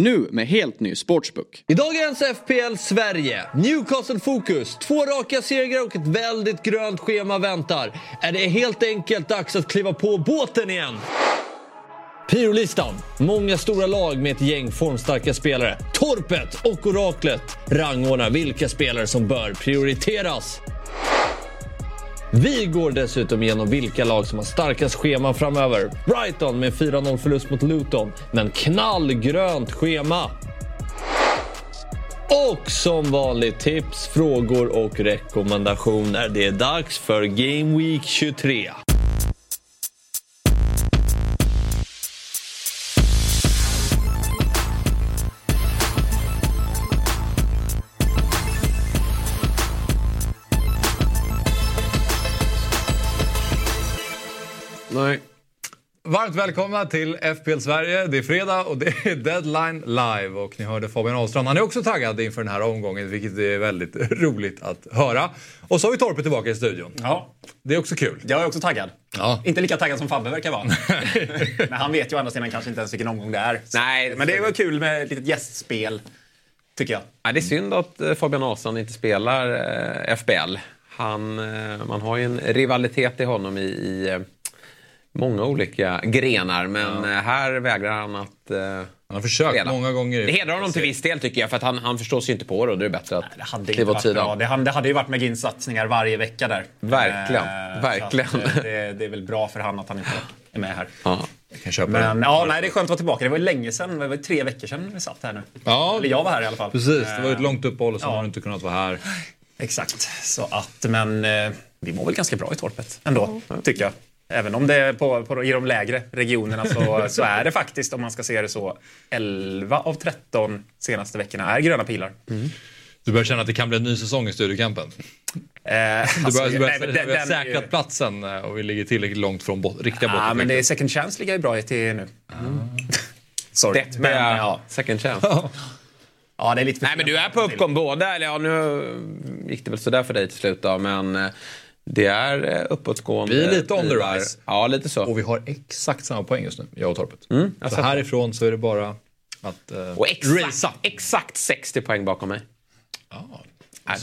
Nu med helt ny sportsbook. I dagens FPL Sverige, Newcastle Fokus, två raka segrar och ett väldigt grönt schema väntar. Är det helt enkelt dags att kliva på båten igen? Pyrolistan. Många stora lag med ett gäng formstarka spelare. Torpet och Oraklet rangordnar vilka spelare som bör prioriteras. Vi går dessutom igenom vilka lag som har starkast schema framöver. Brighton med 4-0 förlust mot Luton, men knallgrönt schema. Och som vanligt tips, frågor och rekommendationer. Det är dags för Game Week 23. Varmt välkomna till FPL Sverige. Det är fredag och det är deadline live. Och ni hörde Fabian Ahlstrand. Han är också taggad inför den här omgången, vilket är väldigt roligt att höra. Och så har vi Torpet tillbaka i studion. Ja, Det är också kul. jag är också taggad. Ja. Inte lika taggad som Fabbe verkar vara. Men han vet ju å andra sidan kanske inte ens vilken omgång det är. Nej, Men det var kul med ett litet gästspel, tycker jag. Ja, det är synd att eh, Fabian Ahlstrand inte spelar eh, FBL. Han, eh, man har ju en rivalitet i honom i, i eh, många olika grenar, men eh, här vägrar han att... eh, Han har försökt spela. många gånger. Det hedrar honom till viss del tycker jag, för att han, han förstår sig inte på det och då är det bättre att Det hade kliva åt sidan. Det hade, det hade ju varit med Gins satsningar varje vecka där. Verkligen, Eh, verkligen. Att, eh, det, det är väl bra för han att han inte är med här. Ja. Jag kan köpa Men ja, nej, det är skönt att vara tillbaka. Det var ju länge sedan, det var tre veckor sedan vi satt här nu. Ja. Eller jag var här i alla fall. Precis, det var ju ett Eh, långt uppehåll och så ja. har du inte kunnat vara här. Exakt. Så att, men vi mår väl ganska bra i torpet ändå, tycker jag. Även om det är på, på, i de lägre regionerna så, så är det faktiskt, om man ska se det så, 11 av 13 senaste veckorna är gröna pilar. Du börjar känna att det kan bli en ny säsong i Studiokampen. Eh, Du alltså, börjar, du börjar, nej, du den- har den är säkrat ju- platsen eh, och vi ligger tillräckligt långt från bot, riktiga Ja, men det är second chance ligger ju bra till nu. Sorry. Det Men, är ja. second chance. ja, det är lite Nej, men du är på uppgång båda. Eller ja, nu gick det väl sådär för dig till slut då, men eh, det är eh, uppåtgående. Vi är lite on the rise. Ja, lite så. Och vi har exakt samma poäng just nu, jag och Torpet. jag så härifrån så är det bara att uh, Och exakt, exakt 60 poäng bakom mig.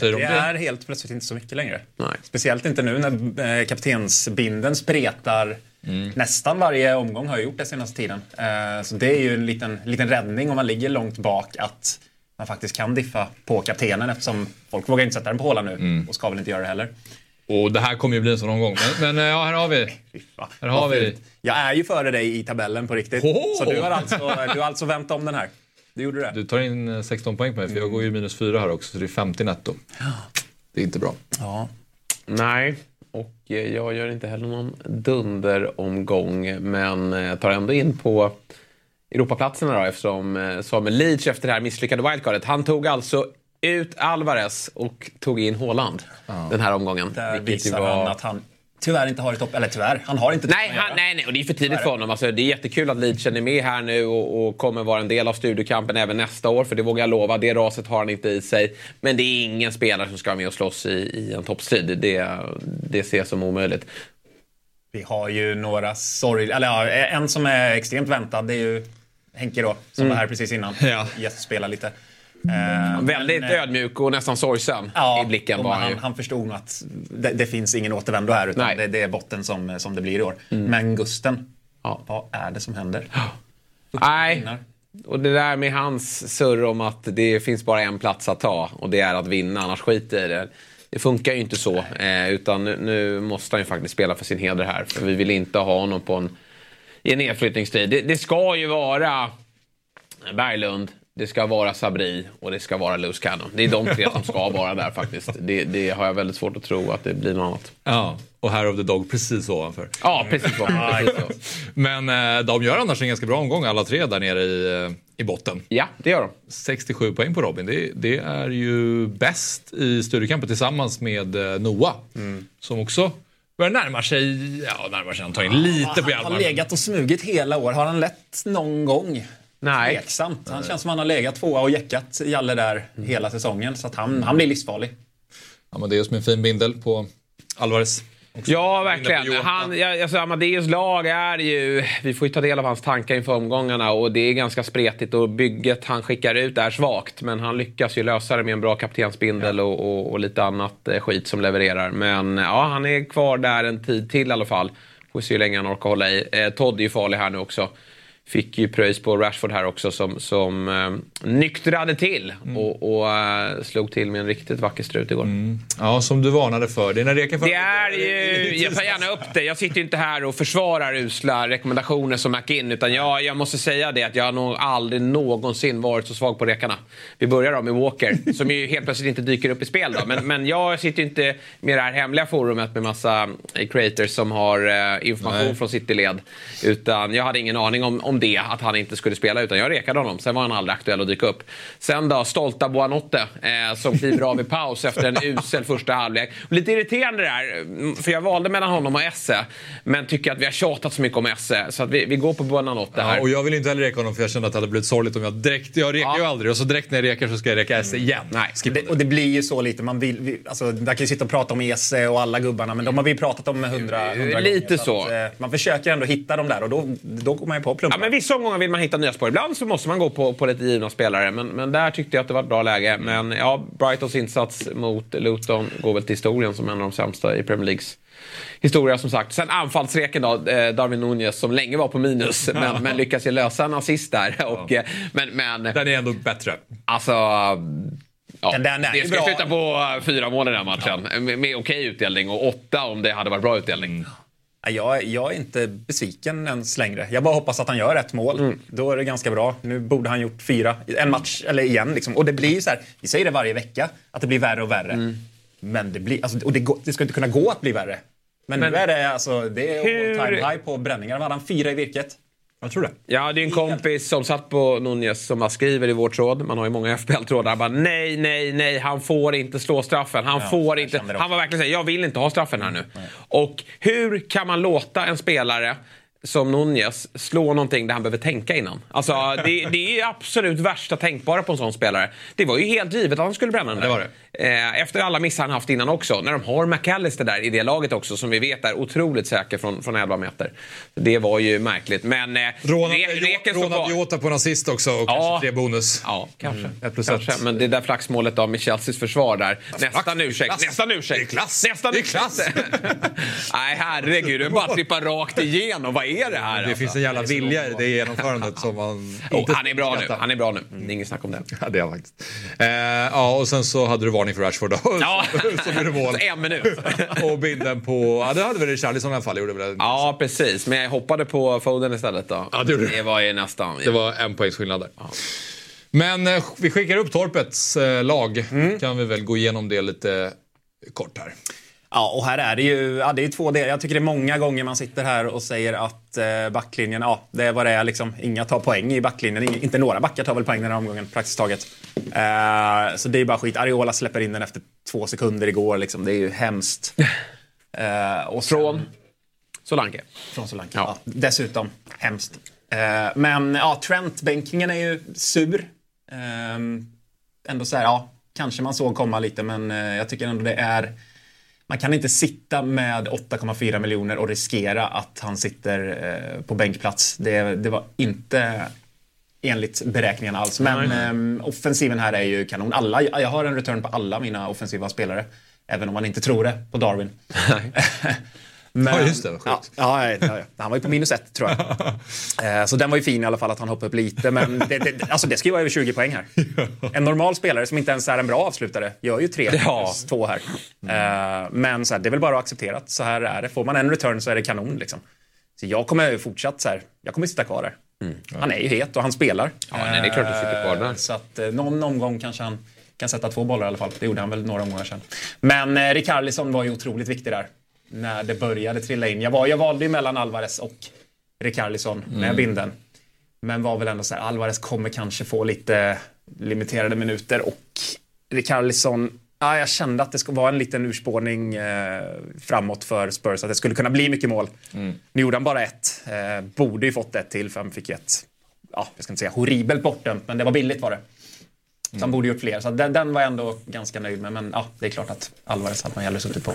De Det det? är helt plötsligt inte så mycket längre. Nej. Speciellt inte nu när eh, kaptensbinden spretar Mm. nästan varje omgång har jag gjort det senaste tiden. Eh, så det är ju en liten, liten räddning om man ligger långt bak att man faktiskt kan diffa på kaptenen eftersom folk vågar inte sätta den på hålan nu Mm. och ska väl inte göra det heller. Och det här kommer ju bli en sån omgång. Men, men eh, ja, här har vi. Här har vi. Jag är ju före dig i tabellen på riktigt. Oho! Så du har, alltså, du har alltså vänt om den här. Du gjorde det? Du tar in eh, 16 poäng på mig, för jag går ju minus 4 här också, så det är 50 netto. Det är inte bra. Ja. Nej, och eh, jag gör inte heller någon dunderomgång, men eh, tar ändå in på Europaplatserna då, eftersom eh, Samuel Leach efter det här misslyckade wildcardet, han tog alltså ut Alvarez och tog in Haaland den här omgången. Där visar var- han att han tyvärr inte har ett topp... Eller tyvärr, han har inte Nej, han, nej, nej, och det är för tidigt för honom. Alltså, det är jättekul att Leachen är med här nu och, och kommer vara en del av studiokampen även nästa år. För det vågar jag lova, det raset har han inte i sig. Men det är ingen spelare som ska vara med och slåss i, i en toppstrid. Det, det ser jag som omöjligt. Vi har ju några sorg... Eller ja, en som är extremt väntad, det är ju Henke då, som var här precis innan. Ja. Gästspelar lite. Eh, Väldigt men, eh, ödmjuk och nästan sorgsen Ja, i blicken var han han, förstod nog att det, det finns ingen återvändo här utan det, det är botten som, som det blir i år. Men Gusten, Ja. vad är det som händer? Nej, och det där med hans surr om att det finns bara en plats att ta och det är att vinna, annars skiter i det. Det funkar ju inte så, eh, utan nu, nu måste han ju faktiskt spela för sin heder här. För vi vill inte ha honom på en, i en nedflyttningstid. Det, det ska ju vara Berglund, det ska vara Sabri och det ska vara Loose Cannon. Det är de tre som ska vara där faktiskt. Det, det har jag väldigt svårt att tro att det blir något annat. Ja, och Hair of the Dog precis ovanför. Ja, precis så. Men eh, de gör annars en ganska bra omgång alla tre där nere i, eh, i botten. Ja, det gör de. 67 poäng på Robin. Det, det är ju bäst i studiekampen tillsammans med eh, Noah. Som också börjar närma sig, ja närmar sig antagligen lite på Han har Hjalmar. legat och smugit hela år. Har han lett någon gång? Nej. Tveksamt. Han känns som han har legat tvåa och jäckat Jalle där hela säsongen. Så att han, han blir livsfarlig. Amadeus med en fin bindel på Alvarez. Också. Ja, verkligen. Han, ja, alltså, Amadeus lag är ju... Vi får ju ta del av hans tankar inför omgångarna och det är ganska spretigt och bygget han skickar ut är svagt. Men han lyckas ju lösa det med en bra kaptensbindel och, och, och lite annat eh, skit som levererar. Men ja, han är kvar där en tid till i alla fall. Får se hur länge han orkar hålla i. Eh, Todd är ju farlig här nu också. Fick ju pröjs på Rashford här också som, som eh, nyktrade till och, och eh, slog till med en riktigt vacker strut igår. Ja, som du varnade för. Det är när Reken Det är ju, jag tar gärna upp det. Jag sitter ju inte här och försvarar usla rekommendationer som McIn. Utan jag, jag måste säga det att jag har nog aldrig någonsin varit så svag på rekarna. Vi börjar då med Walker som ju helt plötsligt inte dyker upp i spel då. Men, men jag sitter ju inte med det här hemliga forumet med massa eh, creators som har eh, information Nej. från Cityled. Utan jag hade ingen aning om, om det, att han inte skulle spela. Utan jag rekade honom. Sen var han aldrig aktuell att dyka upp. Sen då, stolta Boanotte eh, som kliver av i paus efter en usel första halvlek. Lite irriterande det där, mm, för jag valde mellan honom och Esse. Men tycker att vi har tjatat så mycket om Esse. Så att vi, vi går på Boanotte här. Ja, och jag vill inte heller reka honom för jag kände att det hade blivit sorgligt om jag direkt... Jag rekar ju aldrig och så direkt när jag rekar så ska jag reka S igen. Nej. Det, och det blir ju så lite. Man vill, vi, alltså, där kan ju sitta och prata om Ese och alla gubbarna, men de har vi ju pratat om hundra, hundra Lite gånger. så. Att, eh, man försöker ändå hitta dem där och då, då går man ju på Ja, plumpar. Men vissa omgångar vill man hitta nya spår. Ibland så måste man gå på, på lite givna spelare. Men, men där tyckte jag att det var ett bra läge. Men ja, Brightons insats mot Luton går väl till historien som en av de sämsta i Premier Leagues historia som sagt. Sen anfallsreken då, eh, Darwin Nunez som länge var på minus. Men, men lyckas ju lösa en assist där. Och, eh, men, men Den är ändå bättre. alltså... Ja, Den där är det ska bra. sluta på eh, fyra mål i den matchen. Med, med okej utdelning och åtta om det hade varit bra utdelning. Nej, Jag, jag är inte besviken ens längre. Jag bara hoppas att han gör ett mål. Mm. Då är det ganska bra. Nu borde han gjort fyra. En match, eller igen. Liksom. Och det blir så här, vi säger det varje vecka, att det blir värre och värre. Mm. Men det blir, alltså, och det, det ska inte kunna gå att bli värre. Men, Men nu är det, alltså, det är hur- all time high på bränningar. Vad hade han? Fyra i virket? Jag tror det. Ja, det är en kompis som satt på Nunez som bara skriver i vår tråd. Man har ju många FPL-trådar. Han bara nej, nej, nej. Han får inte slå straffen. Han får jag inte. det Han var verkligen såhär, jag vill inte ha straffen här nu. Och hur kan man låta en spelare som Nunez slå någonting där han behöver tänka innan. Alltså, det, det är absolut värsta tänkbara på en sån spelare. Det var ju helt givet att han skulle bränna den det var där. Eh, Efter alla missar han haft innan också. När de har McAllister där i det laget också som vi vet är otroligt säker från, från 11 meter. Det var ju märkligt. Men eh, rånat Jota på nazist också och Ja. kanske tre bonus. Ja, kanske. ett plus kanske. ett. Men det där flaxmålet då med Chelseas försvar där. Nästan ursäkt. Nästan ursäkt. Det är klass. Nästan Det är klass. Nej, herregud. Du bara trippar rakt igenom. Vad är det här? Det alltså? finns en jävla vilja i det genomförandet som man Oh, inte han är bra nu. Han är bra nu. Det är inget snack om det. Ja, det är han faktiskt. Eh, ja, och sen så hade du varning för Rashford då. Ja. som gjorde mål. En minut. och binden på... Ja, det hade väl Richarlison i alla fall. Gjorde väl Ja, precis. Men jag hoppade på Foden istället då. Ja, det gjorde. Det var ju nästan... Det var en poängs skillnad där. Men eh, vi skickar upp Torpets eh, lag. Mm. Kan vi väl gå igenom det lite kort här. Ja, och här är det ju ja, det är två delar. Jag tycker det är många gånger man sitter här och säger att eh, backlinjen, ja, det är vad det är liksom. Inga tar poäng i backlinjen. Ing- inte några backar tar väl poäng den här omgången, praktiskt taget. Eh, så det är bara skit. Ariola släpper in den efter två sekunder igår, liksom. Det är ju hemskt. Eh, och sen- Från Solanke. Från Solanke. Ja. Ja. dessutom hemskt. Eh, men ja, Trent-bänkingen är ju sur. Eh, ändå så här, ja, kanske man såg komma lite, men eh, jag tycker ändå det är... Man kan inte sitta med 8,4 miljoner och riskera att han sitter eh, på bänkplats. Det, det var inte enligt beräkningarna alls. Men ehm, offensiven här är ju kanon. Alla, jag har en return på alla mina offensiva spelare. Även om man inte tror det på Darwin. Men, Ja, just det, vad sjukt. ja, ja, ja, han var ju på minus ett tror jag. Eh, Så den var ju fin i alla fall att han hoppade upp lite. Men det, det, alltså det ska ju vara över 20 poäng här. En normal spelare som inte ens är en bra avslutare gör ju tre Ja. plus två här. Eh, Men så här, det är väl bara att acceptera att så här är det. Får man en return så är det kanon liksom. Så jag kommer ju fortsatt så här, jag kommer sitta kvar där. Han är ju het och han spelar. Mm. Ja, nej, det är klart du sitter kvar där. Eh, Så att någon omgång kanske han kan sätta två bollar i alla fall. Det gjorde han väl några omgångar sedan. Men eh, Rikarlison var ju otroligt viktig där. När det började trilla in. Jag, var, jag valde ju mellan Alvarez och Rikarlison Mm. med binden. Men var väl ändå så här, Alvarez kommer kanske få lite limiterade minuter och Rikarlison Ja, jag kände att det skulle vara en liten urspårning eh, framåt för Spurs. Att det skulle kunna bli mycket mål. Nu gjorde han bara ett. Eh, borde ju fått ett till för han fick ett, ja, jag ska inte säga horribelt bortdömt, men det var billigt var det. Så han borde gjort fler. Så den, den var jag ändå ganska nöjd med. Men ja, det är klart att Alvarez hade man hellre suttit på.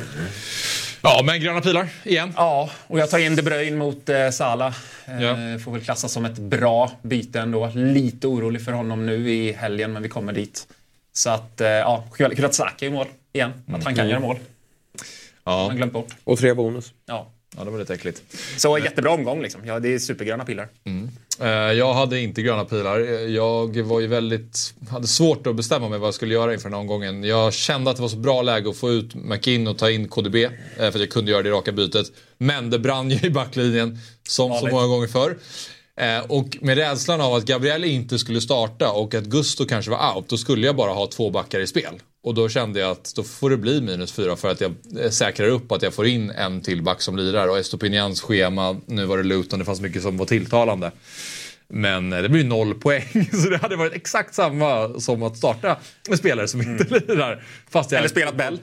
Ja, men gröna pilar igen. Ja, och jag tar in De Bruyne mot eh, Salah. Eh, Ja. Får väl klassas som ett bra byte ändå. Lite orolig för honom nu i helgen, men vi kommer dit. Så att, eh, ja, kul att Saka gör mål igen. Att han kan göra mål. Ja. Man glömt bort. Och tre bonus. Ja. ja, det var lite äckligt. Så jättebra omgång liksom. Ja, det är supergröna pilar. Eh, Jag hade inte gröna pilar. Jag var ju väldigt, hade svårt att bestämma mig vad jag skulle göra inför den här omgången. Jag kände att det var så bra läge att få ut McInn och ta in KDB. eh, För att jag kunde göra det raka bytet. Men det brann ju i backlinjen som så många gånger förr. Eh, Och med rädslan av att Gabriel inte skulle starta och att Gusto kanske var out, då skulle jag bara ha två backar i spel. Och då kände jag att då får det bli minus fyra för att jag eh, säkrar upp att jag får in en till back som lirar. Och Estopinians schema, nu var det Luton, det fanns mycket som var tilltalande. Men eh, det blir noll poäng, så det hade varit exakt samma som att starta med spelare som inte lirar. Fast jag... Eller spelat Bell.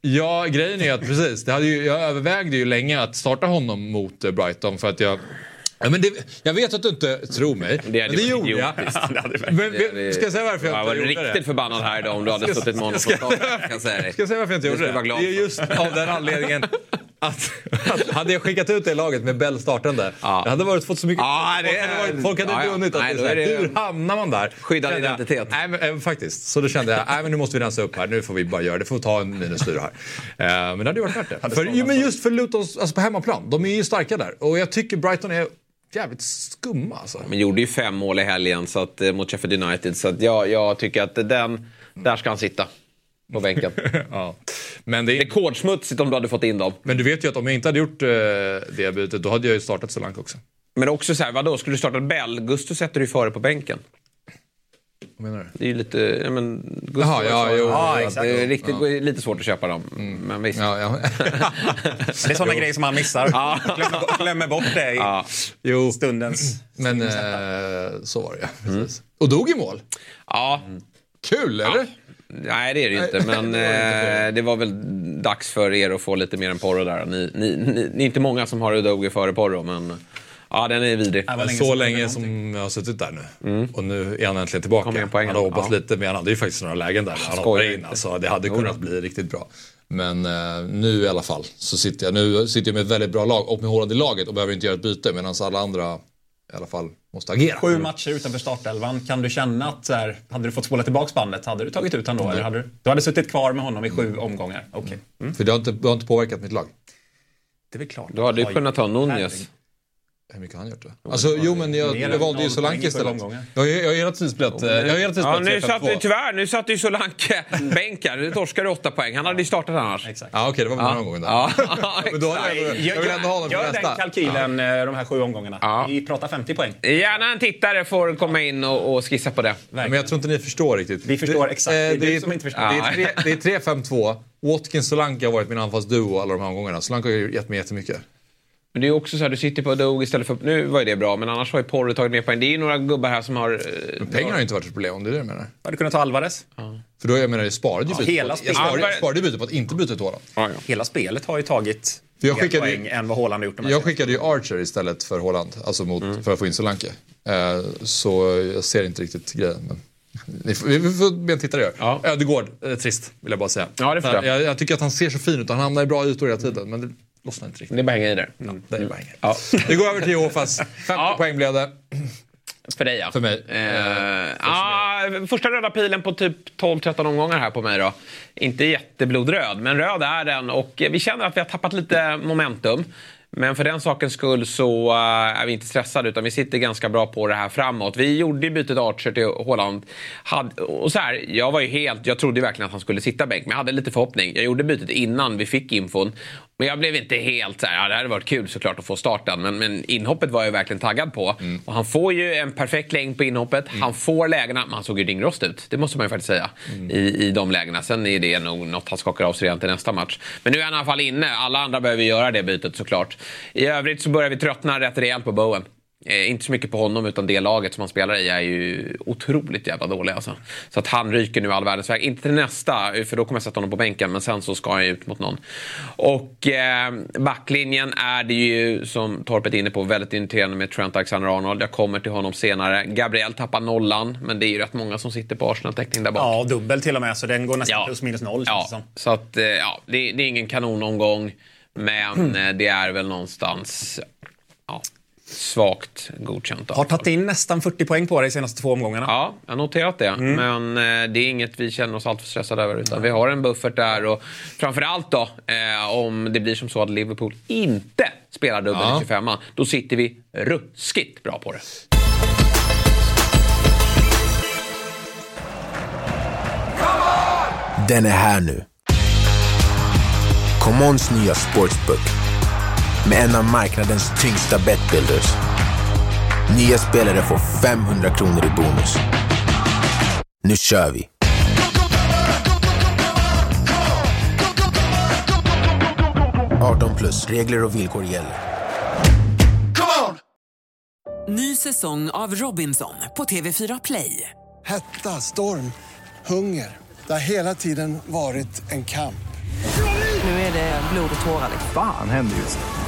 Ja, grejen är att precis. Det hade ju, jag övervägde ju länge att starta honom mot Brighton för att jag... Ja, men det, jag vet att du inte tror mig, Det men det gjorde jag. det Men, ska jag säga varför jag Jag inte var gjorde riktigt det? förbannad här idag om du hade suttit med honom på start. kan jag säga dig. Ska jag säga varför jag inte gjorde ska det? glad Det är just av den anledningen att, att hade jag skickat ut det laget med Bell startande, Ja. jag hade varit, fått så mycket... Ja, det folk hade, varit, folk hade ja, Nej, det här, det- Hur hamnar man där? Skyddad Kände jag- identitet. Nej, men, eh, faktiskt. Så då kände jag, nej men nu måste vi rensa upp här. Nu får vi bara göra det. får ta en minus fyra här. Eh, men det hade ju varit värt det. För, ju, men just för Lutons, alltså på hemmaplan, de är ju starka där. Och jag tycker Brighton är jävligt skumma alltså. Men gjorde ju fem mål i helgen så att, eh, mot Sheffield United. Så att jag, jag tycker att den, där ska han sitta. På bänken. Ja. Men, det är, Rekordsmutsigt om du hade fått in dem. men du vet ju att om jag inte hade gjort eh, det bytet, då hade jag ju startat Solanke också. Men också så här, vadå, skulle du starta Bell? Gusto sätter du ju före på bänken. Vad menar du? Det är ju lite, ja men... Gusto Jaha, ja, jo, Ja, ja, exakt. det är riktigt, lite svårt att köpa dem. Men visst. Ja, ja. Det är sådana grejer som han missar. Glömmer, glömmer bort det i Ja. jo, stundens... men eh, så var det ja. Precis. Och dog i mål. ja. Kul, eller? Nej, det är det ju inte. Men eh, det var väl dags för er att få lite mer än Porro där. Ni, ni, ni, ni är inte många som har Udogi före Porro, men ja, den är vidrig. Var länge så länge som jag har suttit där nu. Och nu är han äntligen tillbaka. Han har hoppat Ja. lite, men han hade ju faktiskt några lägen där. Han Skojar hoppade in. Alltså, det hade kunnat bli riktigt bra. Men eh, nu i alla fall så sitter jag, nu sitter jag med ett väldigt bra lag och med Haaland i laget och behöver inte göra ett byte medan alla andra i alla fall måste agera. Sju matcher utanför startelvan. Kan du känna att så här, hade du fått spola tillbaka bandet, hade du tagit ut honom då? Eller hade du, du hade suttit kvar med honom i sju omgångar? Okej. Mm. För det har, inte, det har inte påverkat mitt lag. Det är väl klart. Du hade ju kunnat ta Nunez. Hur mycket har han gjort då? Alltså, jo men jag, jag valde ju Solanke istället. Jag, har- jag har hela tiden spelat, jag har hela tiden Ja, spelat nu satt, 3-5-2. tyvärr, nu satt ju Solanke bänkar. Nu torskar du åtta poäng. Han hade ju startat annars. Exakt. Ja okej, det var den här omgången där. Ja, men då jag, jag vill ändå ha honom för Gör den nästa. kalkylen, eh, de här sju omgångarna. Ja. Vi pratar 50 poäng. Gärna en tittare får komma in och, och skissa på det. Men jag tror inte ni förstår riktigt. Vi förstår exakt. Det är eh, du som inte förstår. Det är, tre, det är 3-5-2. Watkins Solanke har varit min anfallsduo alla de här omgångarna. Solanke har gett mig jättemycket. Men det är också så här, du sitter på Dog istället för... Nu var ju det bra, men annars har ju Porro tagit mer poäng. Det är ju några gubbar här som har... eh, Men pengarna har ju inte varit ett problem om det är det du menar. Hade du kunnat ta Alvarez? För då jag menar jag sparade ju byte hela på, jag spelet. sparade, Ja, jag sparade ju byte på att inte byta till Haaland. Ja, ja. Hela spelet har ju tagit För jag skickade poäng än vad Haaland har gjort. Jag skickade ju Archer istället för Haaland, alltså mot, för att få in Solanke. Eh, så jag ser inte riktigt grejen. Men vi får be en tittare göra. Ja. Ödegård, eh, trist vill jag bara säga. Ja, det jag. jag. Jag tycker att han ser så fin ut, han hamnar i bra ytor hela tiden. Men det lossnar inte riktigt. Det är bara hänga i där. Det är bara. Ja. Vi går över till Jehofas. 50 Ja. poäng blev det. För dig ja. För mig. Eh, ah, första röda pilen på typ 12-13 omgångar här på mig då. Inte jätteblodröd, men röd är den. Och eh, vi känner att vi har tappat lite momentum. Men för den sakens skull så eh, är vi inte stressade utan vi sitter ganska bra på det här framåt. Vi gjorde ju bytet Archer till. Hade, och så här, jag var ju helt, jag trodde verkligen att han skulle sitta bänk men jag hade lite förhoppning. Jag gjorde bytet innan vi fick infon. Men jag blev inte helt så här, ja, det hade varit kul såklart att få starten. Men, men inhoppet var jag verkligen taggad på. Och han får ju en perfekt längd på inhoppet. Han får lägena, men han såg ju ringrost ut. Det måste man ju faktiskt säga. I, I de lägena. Sen är det nog något han skakar av sig redan till nästa match. Men nu är han i alla fall inne. Alla andra behöver göra det bytet såklart. I övrigt så börjar vi tröttna rätt rejält på Bowen. Eh, inte så mycket på honom utan det laget som han spelar i är ju otroligt jävla dåliga. Alltså. Så att han ryker nu all världens väg. Inte till nästa, för då kommer jag sätta honom på bänken. Men sen så ska han ut mot någon. Och eh, backlinjen är det ju, som Torpet är inne på, väldigt irriterande med Trent Alexander-Arnold. Jag kommer till honom senare. Gabriel tappar nollan, men det är ju rätt många som sitter på Arsenal-täckning där bak. Ja, dubbel till och med. Så den går nästan plus minus noll. Ja, som. så att, eh, ja, det, det är ingen kanonomgång. Men eh, det är väl någonstans ja, svagt godkänt. då. Har tagit in nästan 40 poäng på dig de senaste två omgångarna. Ja, jag har noterat det. Men eh, det är inget vi känner oss alltför stressade över. Utan vi har en buffert där. Och framförallt då, eh, om det blir som så att Liverpool inte spelar dubbel Ja. i 25 då sitter vi ruskigt bra på det. Den är här nu. Commons nya sportsbook med en av marknadens tyngsta betbuilders. Nya spelare får 500 kronor i bonus. Nu kör vi! –18 plus. Regler och villkor gäller. Ny säsong av Robinson på TV4 Play. Hetta, storm, hunger. Det har hela tiden varit en kamp. Nu är det blod och tårar. Fan händer just nu.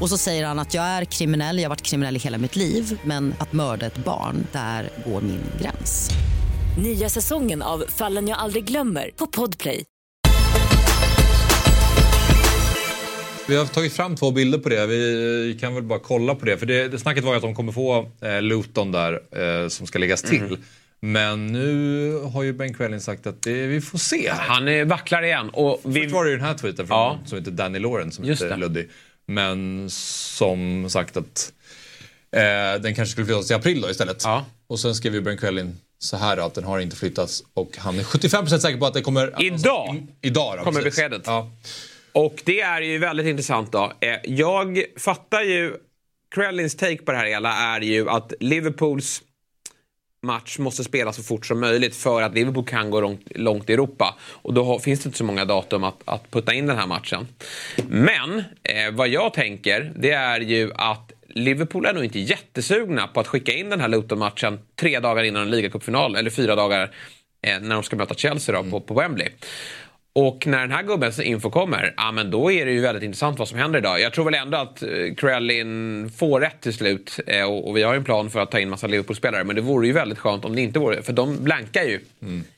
Och så säger han att jag är kriminell, jag har varit kriminell i hela mitt liv men att mörda ett barn, där går min gräns. Nya säsongen av Fallen jag aldrig glömmer på Podplay. Vi har tagit fram två bilder på det. Vi kan väl bara kolla på det. För det, det snacket var ju att de kommer få eh, Luton där eh, som ska läggas till. Mm. Men nu har ju Ben Crellin sagt att det, vi får se. Han eh, vacklar igen. Och vi... Först var det ju den här tweeten från Ja. som heter Danny Lawrence som Just heter det. Luddy. Men som sagt att eh, den kanske skulle flyttas till april då istället. Och sen skrev ju Ben Crellin så här då, att den har inte flyttats och han är 75% säker på att det kommer... Idag Idag då, kommer precis. beskedet. Ja. Och det är ju väldigt intressant då. Eh, Jag fattar ju, Krellins take på det här hela är ju att Liverpools match måste spelas så fort som möjligt för att Liverpool kan gå långt, långt i Europa. Och då har, finns det inte så många datum att, att putta in den här matchen. Men eh, vad jag tänker det är ju att Liverpool är nog inte jättesugna på att skicka in den här Luton-matchen tre dagar innan en ligacupfinal, eller fyra dagar eh, när de ska möta Chelsea då, på, på Wembley. Och när den här gubbens info kommer, ja men då är det ju väldigt intressant vad som händer idag. Jag tror väl ändå att eh, Krellin får rätt till slut. Eh, och, och vi har ju en plan för att ta in massa Liverpool-spelare. Men det vore ju väldigt skönt om det inte vore För de blankar ju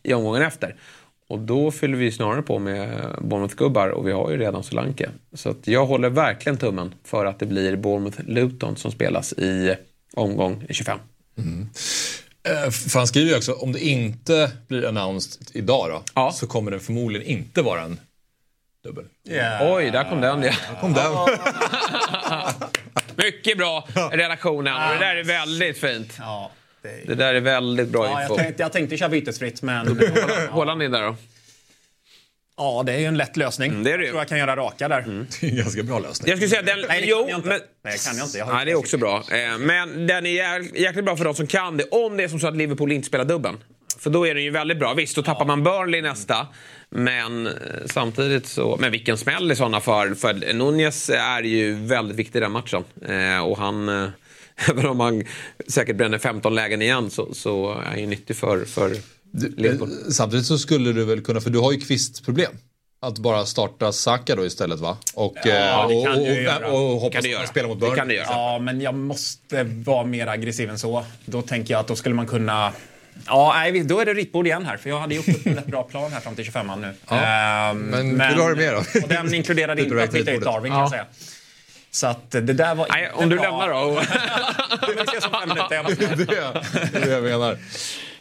i omgången efter. Och då fyller vi snarare på med Bournemouth-gubbar och vi har ju redan Solanke. Så att jag håller verkligen tummen för att det blir Bournemouth-Luton som spelas i omgång 25. Eh, För han skriver ju också, om det inte blir announced idag då, så kommer det förmodligen inte vara en dubbel. Oj, där kom den. Ja. kom den. Mycket bra redaktionen. Och det där är väldigt fint. Ja, det... där är väldigt bra Ja, info. jag, tänkte, jag tänkte köra bytesfritt, men... Håller in där då? Ja, det är ju en lätt lösning. det är det Jag tror jag kan göra raka där. Det är en ganska bra lösning. Jag skulle säga den... Nej, det jo, kan jag inte. men... Nej, det kan jag inte. Jag har Nej, det är också bra. Eh, Men den är jäk- jäkligt bra för de som kan det. Om det är som så att Liverpool inte spelar dubbeln. För då är den ju väldigt bra. Visst, då tappar man Burnley nästa. Men eh, samtidigt så... Men vilken smäll i sådana fall. För Nunez är ju väldigt viktig i den matchen. Eh, Och han... Även om han säkert bränner 15 lägen igen så, så är han ju nyttig för, för Eh, Samtidigt så skulle du väl kunna, för du har ju kvistproblem. Att bara starta Saka då istället va? Och, Ja, eh, det och, kan och, du och, göra. och, Det hoppas att spelar mot Det Burnley. kan du göra. Ja, men jag måste vara mer aggressiv än så. Då tänker jag att då skulle man kunna... Ja, nej, då är det ritbord igen här. För jag hade gjort upp en rätt bra plan här fram till 25 nu. Ja, Ehm, men vill du ha det med då? Och den inkluderade inte att byta ut Darwin kan jag säga. Så att det där var Nej, inte om du bra. lämnar då? Vi ses om fem minuter. Jag måste- det, är det jag menar.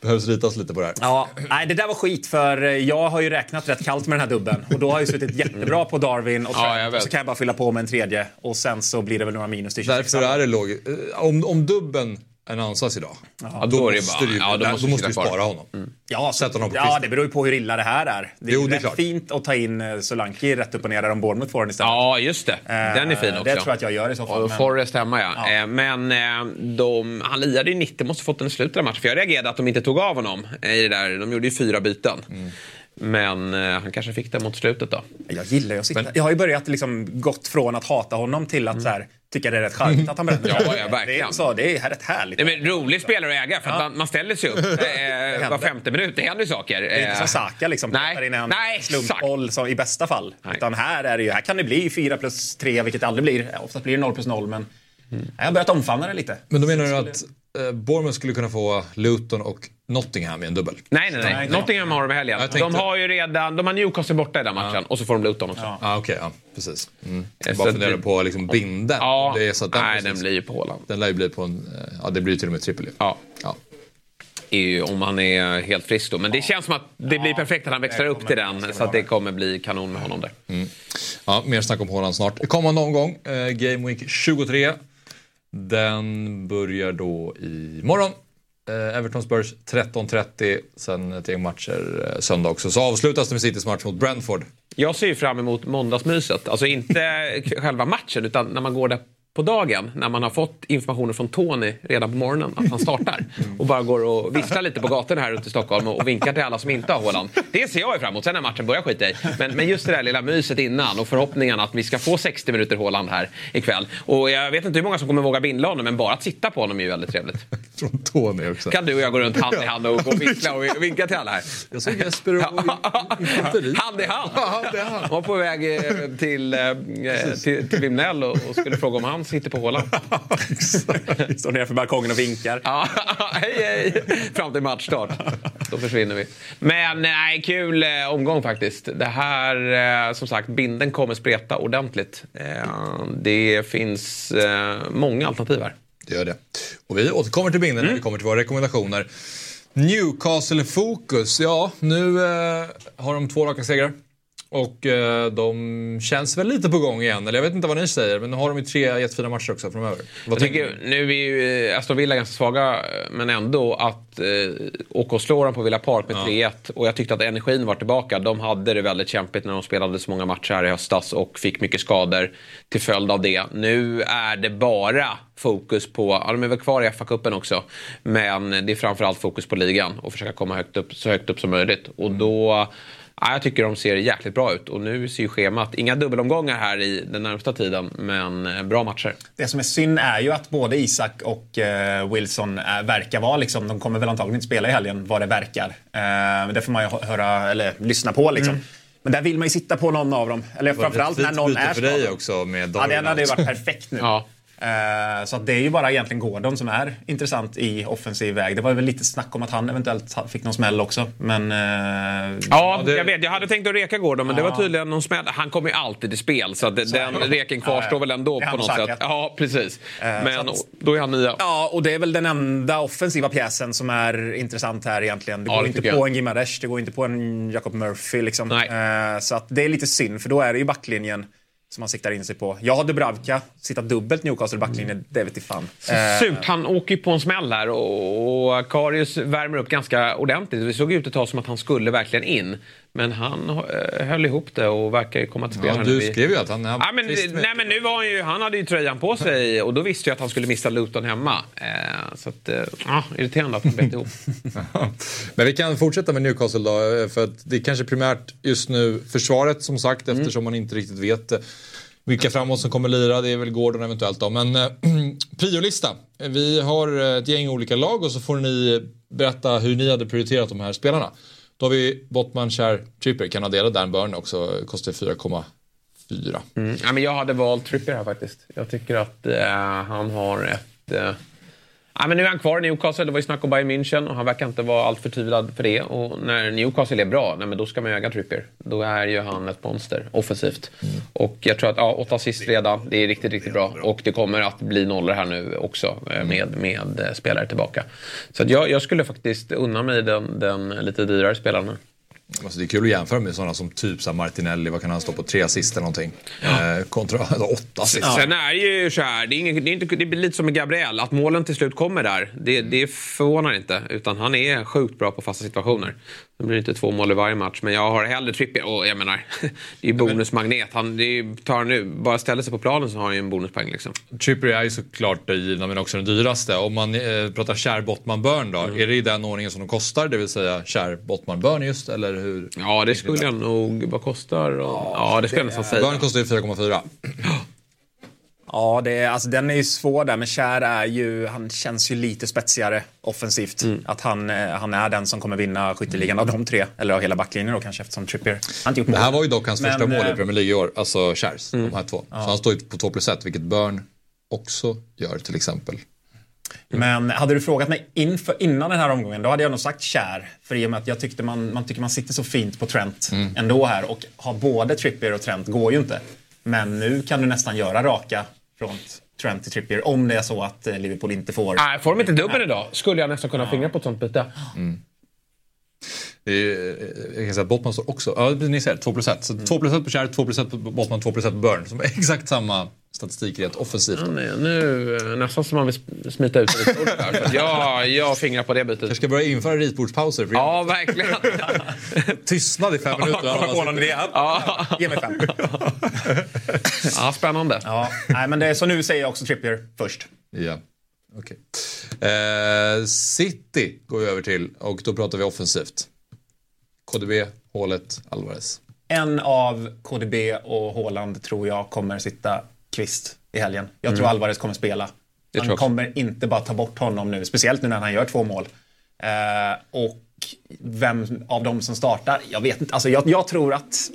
Behövs ritas lite på det här. Ja, nej, det där var skit för jag har ju räknat rätt kallt med den här dubben. Och då har jag ju suttit jättebra på Darwin och, Ja, och så kan jag bara fylla på med en tredje. Och sen så blir det väl några minus till 26. Därför är det lågt. Om, om dubben annonsas idag. Ja, då är det måste bara- du, ja, då då måste du sitta kvar. spara honom. Ja, så, honom på ja, kvisten. det beror ju på hur illa det här är. Det är Jo, det är rätt fint att ta in eh, Solanke rätt upp och ner där om Bournemouth får den istället. Ja, just det. Den är fin Eh, också. Det tror jag att jag gör i så fall. Och men- Forrest hemma ja. Eh, Men eh, de, han lirade ju 90, måste fått den i slutet av matchen. För jag reagerade att de inte tog av honom. eh, I det där. De gjorde ju fyra byten. Mm. Men eh, han kanske fick det mot slutet då. Jag gillar ju att sitta. Jag har ju börjat liksom gått från att hata honom till att så här, tycka det är rätt charmigt att han bränner. Ja, ja, verkligen. Det är, så, det är rätt härligt. Nej, men rolig spelare att äga för att man, man ställer sig upp eh, var femte minut. Det händer ju saker. Det är inte Eh, som Saka liksom. Nej, in en nej, slumpboll som, i bästa fall. Utan här, är det ju, här kan det bli 4 plus 3, vilket det aldrig blir. Oftast blir det 0 plus 0, men jag har börjat omfamna det lite. Men då menar du att eh, Bournemouth skulle kunna få Luton och Nottingham i en dubbel? Nej, nej, nej. Nottingham har de i helgen. Tänkte- De har ju redan, de har Newcastle borta i den matchen och så får de Luton också. Ja, ah, okej. ja, precis. Mm. Eh, Jag bara så funderar det- på liksom binden. Ja. Det är så att den, Nej, precis- den blir ju på Håland. Den lär ju bli på en... eh, Ja, det blir till och med trippel ju. Ja. Ja. ju om han är helt frisk då. Men det känns som att det blir perfekt att han växlar upp till den. Så att det kommer bli kanon med honom där. Mm. Ja, mer snack om Håland snart. Kommande omgång, eh, Game Week 23. Den börjar då imorgon. Eh, Everton Spurs 13.30. Sen ett gäng matcher eh, söndag också. Så avslutas det med Citys match mot Brentford. Jag ser ju fram emot måndagsmyset. Alltså inte själva matchen utan när man går där på dagen när man har fått informationen från Tony redan på morgonen att han startar och bara går och visslar lite på gatorna här ute i Stockholm och vinkar till alla som inte har Haaland. Det ser jag ju fram emot. Sen när matchen börjar skita i. Men, men just det där lilla myset innan och förhoppningen att vi ska få 60 minuter Haaland här ikväll. Och jag vet inte hur många som kommer våga bindla honom men bara att sitta på honom är ju väldigt trevligt. Från Tony också. Kan du och jag gå runt hand i hand och, och vissla och vinka till alla här? Jag såg Jesper och. Hand i hand. hand i hand. Han var på väg eh, till, eh, till, till Vimnell och, och skulle fråga om han sitter på Håland. Står nere för balkongen och vinkar. Ja, hej hej! Fram till matchstart. Då försvinner vi. Men nej, kul eh, omgång faktiskt. Det här, eh, som sagt, binden kommer spreta ordentligt. Eh, det finns många alternativ här. Det gör det. Och vi återkommer till binden när vi kommer till våra rekommendationer. Newcastle-fokus. Ja, nu har de två raka segrar. Och eh, de känns väl lite på gång igen. Eller jag vet inte vad ni säger, men nu har de ju tre jättefina matcher också framöver. Vad Jag tycker, nu är ju eh, Aston Villa ganska svaga, men ändå att eh, åka och slå dem på Villa Park med 3-1. Och jag tyckte att energin var tillbaka. De hade det väldigt kämpigt när de spelade så många matcher här i höstas och fick mycket skador till följd av det. Nu är det bara fokus på, ja de är väl kvar i FA-cupen också, men det är framförallt fokus på ligan och försöka komma högt upp, så högt upp som möjligt. Och då Ja, jag tycker de ser jäkligt bra ut och nu ser ju schemat, inga dubbelomgångar här i den närmsta tiden, men eh, bra matcher. Det som är synd är ju att både Isak och eh, Wilson eh, verkar vara liksom, de kommer väl antagligen inte spela i helgen vad det verkar. Eh, det får man ju hö- höra, eller lyssna på liksom. Mm. Men där vill man ju sitta på någon av dem. Eller Det framförallt när någon är för dig skadad. också med Ja, Darwin den hade ju varit perfekt nu. Ja. Eh, Så att det är ju bara egentligen Gordon som är intressant i offensiv väg. Det var väl lite snack om att han eventuellt fick någon smäll också. Men... eh, Ja, det- jag vet. Jag hade tänkt att reka Gordon, men det var tydligen någon smäll. Han kommer ju alltid i spel, så att det- den reken kvarstår Ja, ja. väl ändå Det är på något sätt. Ja, precis. Eh, Men så att- då är han nia. Ja, och det är väl den enda offensiva pjäsen som är intressant här egentligen. Det Ja, går det inte på jag. en Gimaresh, det går inte på en Jacob Murphy. Liksom. Nej. Så att det är lite synd, för då är det ju backlinjen som man siktar in sig på. Jag har Dubravka, sitta dubbelt Newcastle backlinje, det vet i fan. Surt, han åker ju på en smäll här och, och Karius värmer upp ganska ordentligt. Det såg ut ett tag som att han skulle verkligen in. Men han eh, höll ihop det och verkar komma till spel. Ja, du skrev ju att han... Ja, men, nej, men nu var han ju, han hade ju tröjan på sig och då visste jag att han skulle missa Luton hemma. Eh, så att, eh, irriterande att han bet ihop. Men vi kan fortsätta med Newcastle då, för att det är kanske primärt just nu försvaret som sagt Mm. eftersom man inte riktigt vet eh, vilka framåt som kommer lira. Det är väl Gordon eventuellt då. Men eh, priolista. Vi har eh, ett gäng olika lag och så får ni berätta hur ni hade prioriterat de här spelarna. Då har vi Botman Cher, Tripper. Kan Dan Burn också. Kostar 4,4. Mm. Ja, men jag hade valt Tripper här faktiskt. Jag tycker att eh, han har ett... Eh... Ja, men nu är han kvar i Newcastle. Det var ju snack om Bayern München och han verkar inte vara allt förtvivlad för det. Och när Newcastle är bra, nej, men då ska man ju äga Trippier. Då är ju han ett monster offensivt. Och jag tror att ja, åtta assist redan. Det är riktigt, riktigt bra. Och det kommer att bli nollor här nu också eh, med, med eh, spelare tillbaka. Så att jag, jag skulle faktiskt unna mig den, den lite dyrare spelaren. Alltså det är kul att jämföra med sådana som typ så Martinelli, vad kan han stå på, tre assist eller någonting. Eh, kontra åtta assist. Sen är det ju så här, det, är ingen, det, är inte, det blir lite som med Gabriel, att målen till slut kommer där. Det, det förvånar inte, utan han är sjukt bra på fasta situationer. Det blir inte två mål i varje match, men jag har hellre Trippier. Och jag menar, det är ju bonusmagnet. Han, det är, tar han nu, bara ställer sig på planen så har han ju en bonuspoäng liksom. Trippier är ju såklart det givna men också den dyraste. Om man eh, pratar kär Bottman Burn då, Mm. är det i den ordningen som de kostar? Det vill säga kär Bottman Burn just eller hur? Ja, det skulle jag nog... Vad kostar? Och, ja, det skulle jag nästan säga. Burn kostar ju 4,4. Ja, det är, alltså, den är ju svår där, men Kär är ju, han känns ju lite spetsigare offensivt. Mm. Att han, eh, han är den som kommer vinna skytteligan av de tre, eller av hela backlinjen då kanske eftersom Trippier har inte gjort mål. Det här var ju dock hans Men, första mål i eh, Premier League i år, alltså Kärs, Mm. de här två. Ja. Så han står ju på 2 plus 1, vilket Burn också gör till exempel. Men hade du frågat mig inför, innan den här omgången, då hade jag nog sagt Kär. För i och med att jag tyckte man, man tycker man sitter så fint på Trent Mm. ändå här. Och ha både Trippier och Trent går ju inte. Men nu kan du nästan göra raka från Trent till Trippier om det är så att eh, Liverpool inte får... Nej, får de inte dubbel idag skulle jag nästan kunna fingra på ett sånt byte. Eh, jag kan säga att Bottman står också, ja ni ser 2 plus 1. Så 2 plus 1 på Kär, 2 plus 1 på Bottman, 2 plus 1 på Burn. Som är exakt samma statistik rent offensivt. Ja, nej, nu eh, nästan som man vill sm- smita ut stort här. Att jag, fingrar på det bytet. Jag ska börja införa ritbordspauser. För Ja, verkligen. Tystnad i fem minuter. Kommer på idé? Ja. Ge mig fem. ja, spännande. Ja, nej, men det, så nu säger jag också Trippier först. Ja, okej. Eh, City går vi över till och då pratar vi offensivt. KDB, hålet, Alvarez. En av KDB och Haaland tror jag kommer sitta kvist i helgen. Jag tror Mm. Alvarez kommer spela. Tror också. kommer inte bara ta bort honom nu, speciellt nu när han gör två mål. Eh, och vem av dem som startar? Jag vet inte. Alltså, jag, jag tror att...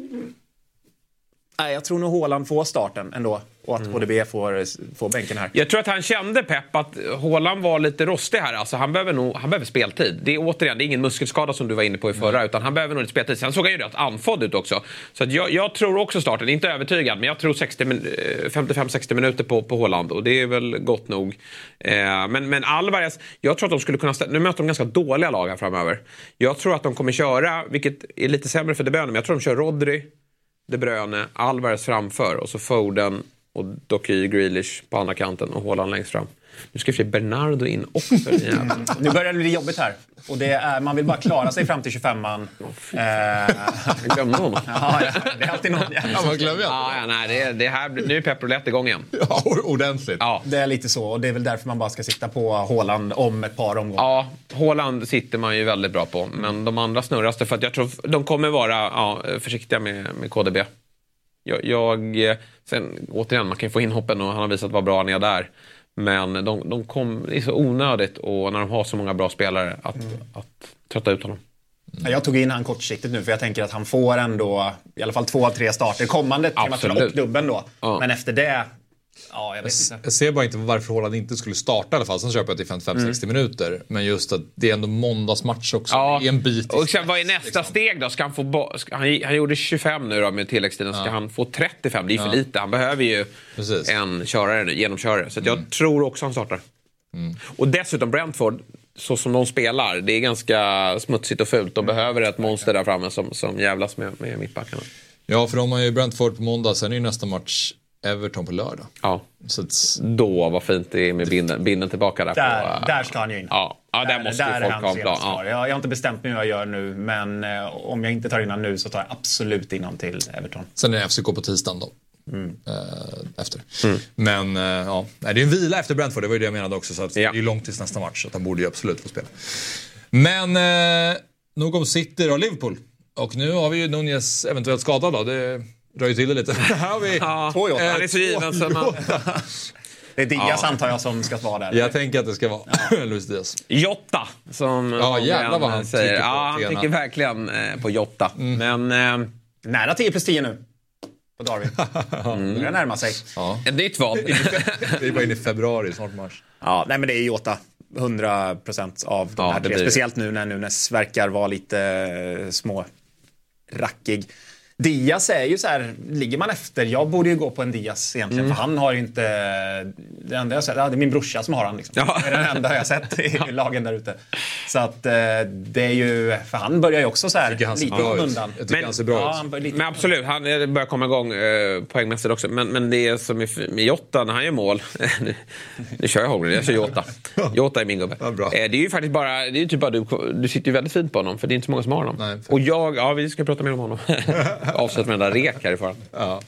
Nej, jag tror nog Haaland får starten ändå. Och Mm. att KDB får, får bänken här. Jag tror att han kände Pep att Haaland var lite rostig här. Alltså, han, behöver nog, han behöver speltid. Det är återigen det är ingen muskelskada som du var inne på i förra. Utan han behöver nog lite speltid. Sen såg han ju rätt andfådd ut också. Så jag, jag tror också starten. Inte övertygad, men jag tror 60 min- eh, 55-60 minuter på, på Haaland. Och det är väl gott nog. Eh, men, men Alvarez, jag tror att de skulle kunna... Nu möter de ganska dåliga lag här framöver. Jag tror att de kommer köra, vilket är lite sämre för De Bruyne, men jag tror de kör Rodri, de Bruyne, Alvarez framför och så Foden och Doky Grealish på andra kanten och Haaland längst fram. Nu ska i Bernardo in också. jävlar. Nu börjar det bli jobbigt här. Och det är, man vill bara klara sig fram till 25an. Eh, Jag glömde honom. ja, det är alltid någon jävla Ja, man glömmer. Ja, ja, nej, det, det här, nu är Pep Roulette igång igen. Ja, ordentligt. Ja. Det är lite så och det är väl därför man bara ska sikta på Haaland om ett par omgångar. Ja, Haaland sitter man ju väldigt bra på. Men de andra snurras det för att jag tror de kommer vara ja, försiktiga med, med KDB. Jag, jag, sen, återigen, man kan ju få inhoppen och han har visat vad bra han är där. Men de, de kom, det är så onödigt och när de har så många bra spelare att, att trötta ut honom. Ja, Jag tog in han kortsiktigt nu för jag tänker att han får ändå i alla fall två av tre starter kommande tre och dubben då. Ja. Men efter det, ja jag. Jag ser bara inte varför Haaland inte skulle starta i alla fall. Sen köper jag till 55-60 minuter. Men just att det är ändå måndagsmatch också. Ja. Det är en bit. Och sen, vad är nästa steg då? Ska han, få han, han gjorde 25 nu då med tilläggstiden. Ska han få 35? Det är ju för Ja. lite. Han behöver ju Precis. en körare nu, genomkörare. Så att jag tror också han startar. Och dessutom Brentford, så som de spelar, det är ganska smutsigt och fult. De behöver ett monster där framme som, som jävlas med, med mittbackarna. Ja, för de har ju Brentford på måndag. Sen är ju nästa match Everton på lördag. Ja. Så att, Då, vad fint det är med binden, binden tillbaka där. Där, på, där ska han ju in. Ja, ja där, måste där ju är folk ha en plan. Ja. Jag, jag har inte bestämt mig hur jag gör nu, men eh, om jag inte tar in han nu så tar jag absolut in han till Everton. sen är det FCK på tisdagen då. Eh, efter. Men eh, ja, det är en vila efter Brentford, det var ju det jag menade också. Så att det är ju långt tills nästa match, så att han borde ju absolut få spela. Men eh, nog om City då, Liverpool. Och nu har vi ju Nunez eventuellt skadad då. Det drar ju till det lite. Här har vi Ja, Två Jota. han är så given så man... Det är Diaz antar jag som ska vara där. Jag tänker att det ska vara Luis Diaz. Jotta, som Ja, jävlar vad han säger. trycker på Ja, han trycker verkligen eh, på Jotta. Men eh, Nära 10 plus 10 nu. På Darwin. Mm. Börjar närma sig. Ja. ett nytt val. Det är bara in i februari, snart mars. Ja, nej men det är Jota. 100 procent av de Ja, här det tre. Speciellt nu när Nunes verkar vara lite eh, små rackig. Diaz är ju så här, ligger man efter, jag borde ju gå på en Diaz egentligen Mm. för han har ju inte, det enda jag sett, ja, det är min brorsa som har han liksom. Det är den enda jag sett i lagen där ute. Så att eh, det är ju, för han börjar ju också så här lite undan. Ja, han börjar lite Men absolut, han börjar komma igång eh, poängmässigt också. Men, men det som är f- med Jota när han gör mål. nu, nu kör jag Holmgren, jag kör Jota. Jota är min gubbe. Eh, det är ju faktiskt bara, det är ju typ bara du, du sitter ju väldigt fint på honom för det är inte så många som har honom. Och jag, ja vi ska prata mer om honom. Avsluta med den där rek härifrån. Ja.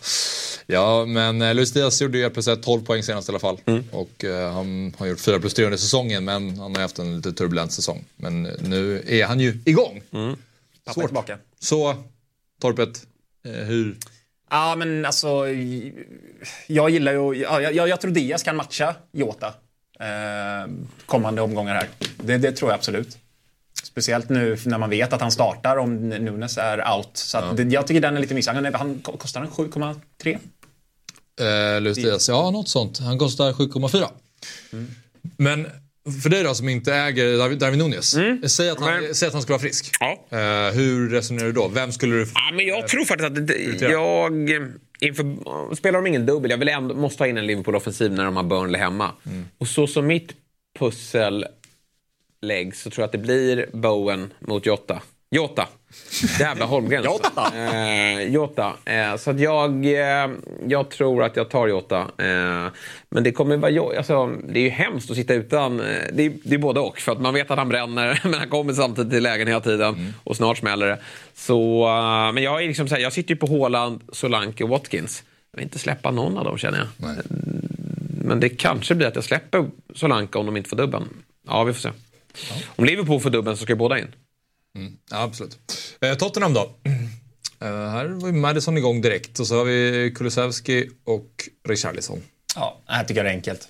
Ja, men eh, Luis Diaz gjorde ju helt plötsligt 12 poäng senast i alla fall. Mm. Och eh, han har gjort 4 plus 3 under säsongen, men han har haft en lite turbulent säsong. Men eh, nu är han ju igång. Mm. Pappa är tillbaka. Så, Torpet, eh, hur... Ja, men alltså. Jag gillar ju... Ja, jag, jag tror Diaz kan matcha Jota eh, kommande omgångar här. Det, det tror jag absolut. Speciellt nu när man vet att han startar om Nunes är out. Så att det, jag tycker den är lite missad. Han, kostar han 7,3? Eh, Luis Diaz, ja något sånt. Han kostar 7,4. Men för dig då som inte äger Darwin Nunez. Säg, att han, säg att han skulle vara frisk. Eh, hur resonerar du då? Vem skulle du... Ja, men jag tror faktiskt att det, jag... Inför, spelar de ingen dubbel, jag vill ändå, måste ha in en Liverpool-offensiv när de har Burnley hemma. Och så som mitt pussel läggs så tror jag att det blir Bowen mot Jota. Jota! Jävla Holmgren. Jota! Eh, Jota. Eh, så att jag, eh, jag tror att jag tar Jota. Eh, men det kommer vara alltså, Det är ju hemskt att sitta utan. Eh, det, är, det är både och. För att man vet att han bränner men han kommer samtidigt till lägen hela tiden. Och snart smäller det. Så, eh, men jag, är liksom så här, jag sitter ju på Haaland, Solanke och Watkins. Jag vill inte släppa någon av dem känner jag. Mm, Men det kanske blir att jag släpper Solanke om de inte får dubben. Ja, vi får se. Om Liverpool får dubben så ska ju båda in. Ja, absolut. Eh, Tottenham då? Eh, här var ju Madison igång direkt och så har vi Kulusevski och Richarlison. Ja, här tycker jag det är enkelt.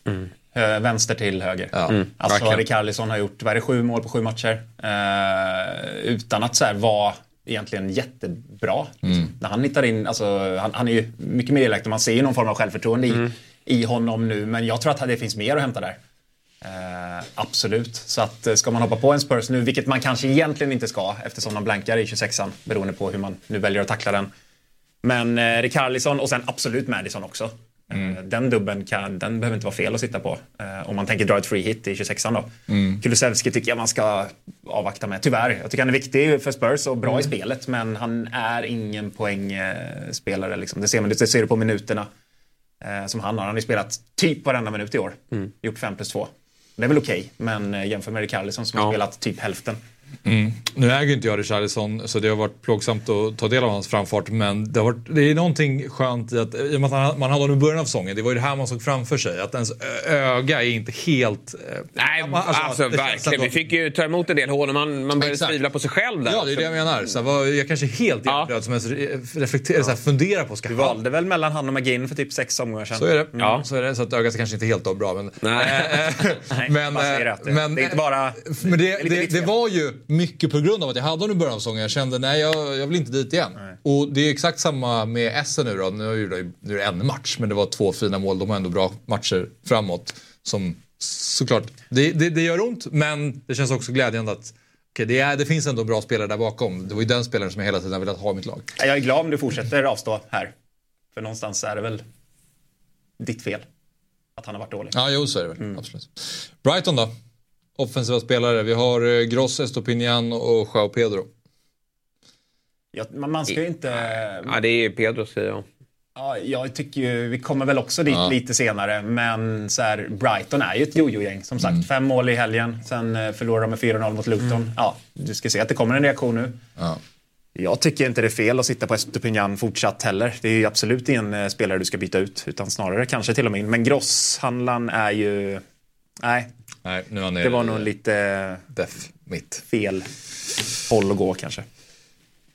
Hö- Vänster till höger. Mm, alltså. Rikarlison har gjort, vad är det, sju mål på sju matcher. Eh, utan att så här vara egentligen jättebra. Mm. När han hittar in, alltså, han, han är ju mycket mer delaktig. Man ser ju någon form av självförtroende i, i honom nu. Men jag tror att det finns mer att hämta där. Eh, absolut. Så att eh, ska man hoppa på en Spurs nu, vilket man kanske egentligen inte ska eftersom de blankar i 26an beroende på hur man nu väljer att tackla den. Men eh, Rikarlison och sen absolut Madison också. Eh, Den dubben kan, den behöver inte vara fel att sitta på. Eh, om man tänker dra ett free hit i 26an då. Mm. Kulusevski tycker jag man ska avvakta med. Tyvärr. Jag tycker han är viktig för Spurs och bra i Mm. spelet. Men han är ingen poängspelare. Liksom. Det ser man det ser du på minuterna eh, som han har. Han har ju spelat typ varenda minut i år. Gjort 5 plus 2. Det är väl okej, men eh, jämför med Rikarlison som har spelat typ hälften. Mm. Nu äger inte jag Richarlison så det har varit plågsamt att ta del av hans framfart men det, har varit, det är någonting skönt i att, i och med att man, hade honom i början av säsongen, det var ju det här man såg framför sig. Att ens öga är inte helt... eh, Nej, man- alltså, det känns verkligen. ändå- Vi fick ju ta emot en del hål och man, man började Exakt. tvivla på sig själv där. Ja, det är det jag menar. Så vad, jag kanske helt hjärndöd som ens re- reflekterar, så här, funderar på ska Du valde väl mellan han och McGinn för typ sex omgångar sedan? Så är det. Ja. Så är det. Så att ögat är kanske inte helt då bra. Men, Nej. Men, bara säger eh, det- men, det är inte bara- Men det det, det, det var ju mycket på grund av att jag hade honom i början av säsongen. Jag kände nej, jag, jag vill inte dit igen. Och det är exakt samma med Essen nu då. Nu är det, nu är det en match, men det var två fina mål. De har ändå bra matcher framåt. Som såklart, det, det, det gör ont, men det känns också glädjande att okej, det, är, det finns ändå bra spelare där bakom. Det var ju den spelaren som jag hela tiden velat ha i mitt lag. Jag är glad om du fortsätter avstå här. För någonstans är det väl ditt fel. Att han har varit dålig. Ja, jo så är det väl. Absolut. Brighton då? Offensiva spelare. Vi har eh, Gross, Estopinian och Joao Pedro. Jag, man, ska ju inte... Ja, det är Pedro säger jag. Ja, jag tycker ju, vi kommer väl också dit Ja. lite senare, men så här, Brighton är ju ett jojo-gäng. Som sagt, fem mål i helgen, sen eh, förlorar de med 4-0 mot Luton. Ja, du ska se att det kommer en reaktion nu. Ja. Jag tycker inte det är fel att sitta på Estopinian fortsatt heller. Det är ju absolut ingen eh, spelare du ska byta ut, utan snarare kanske till och med in. Men Gross-handlaren är ju... Nej, Nej, nu är han det var nog lite Def mitt. fel håll att gå kanske.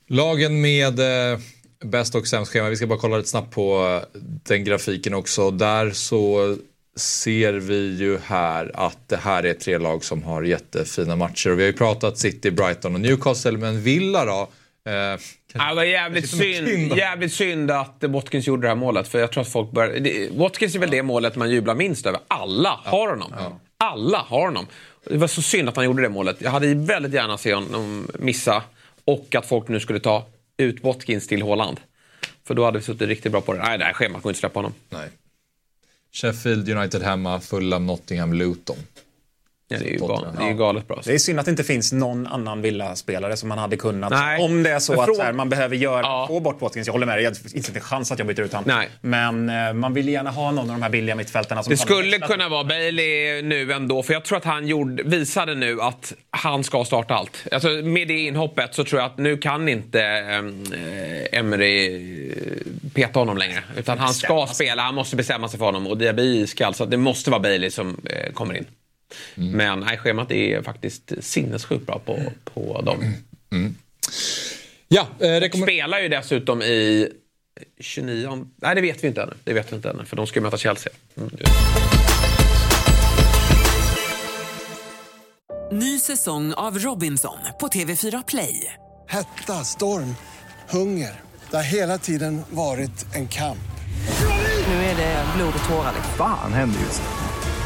Lagen med eh, bäst och sämst schema. Vi ska bara kolla lite snabbt på eh, den grafiken också. Där så ser vi ju här att det här är tre lag som har jättefina matcher. Och vi har ju pratat City, Brighton och Newcastle, men Villa då? Eh, Ja, det var jävligt synd, synd. jävligt synd att Watkins gjorde det här målet. För jag tror att folk bör... det, Watkins är väl det målet man jublar minst över. Alla har honom. Alla har honom. Det var så synd att han gjorde det målet. Jag hade väldigt gärna sett honom missa. Och att folk nu skulle ta ut Watkins till Haaland. För då hade vi suttit riktigt bra på det. Nej, det här schemat går inte släppa honom. Nej. Sheffield United hemma, Fulham, Nottingham, Luton. Ja, det är ju galet, det är ju galet bra. Det är synd att det inte finns någon annan Villa-spelare som man hade kunnat... Nej. Om det är så att så här, man behöver göra, få bort Watkins. Jag håller med dig, det finns inte en chans att jag byter ut honom. Nej. Men eh, man vill gärna ha någon av de här billiga mittfältarna. Som Det skulle kunna vara Bailey nu ändå, för jag tror att han gjorde, visade nu att han ska starta allt. Alltså, med det inhoppet så tror jag att nu kan inte äh, Emery eh, peta honom längre. Utan han ska spela, han måste bestämma sig för honom och Diaby är iskall. Så att det måste vara Bailey som eh, kommer in. Men nej, schemat är faktiskt sinnessjukt bra på, på dem. Ja, och spelar ju dessutom i 29... Nej, det vet vi inte ännu. Det vet vi inte ännu, för de ska ju möta Chelsea. Mm. Ny säsong av Robinson på TV4 Play. Hetta, storm, hunger. Det har hela tiden varit en kamp. Nu är det blod och tårar. Fan händer just nu.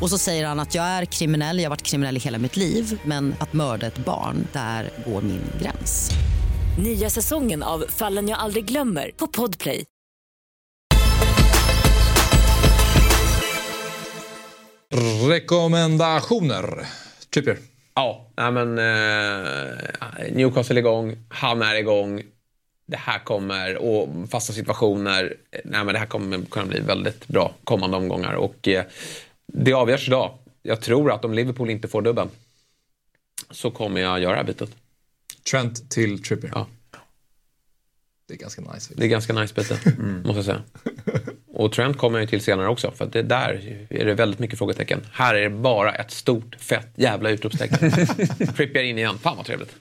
Och så säger han att jag är kriminell, jag har varit kriminell i hela mitt liv men att mörda ett barn, där går min gräns. Nya säsongen av Fallen jag aldrig glömmer på Podplay. Rekommendationer. Trippier. Ja, nej men eh, Newcastle är igång, han är igång. Det här kommer, och fasta situationer, eh, nej men det här kommer kunna bli väldigt bra kommande omgångar. Och eh, det avgörs idag. Jag tror att om Liverpool inte får dubben så kommer jag göra bytet. Trent till Trippier. Ja. Det är ganska nice. Det är ganska nice byte, måste jag säga. Och Trent kommer jag till senare också, för det där är det väldigt mycket frågetecken. Här är det bara ett stort, fett jävla utropstecken. Trippier in igen. Fan vad trevligt.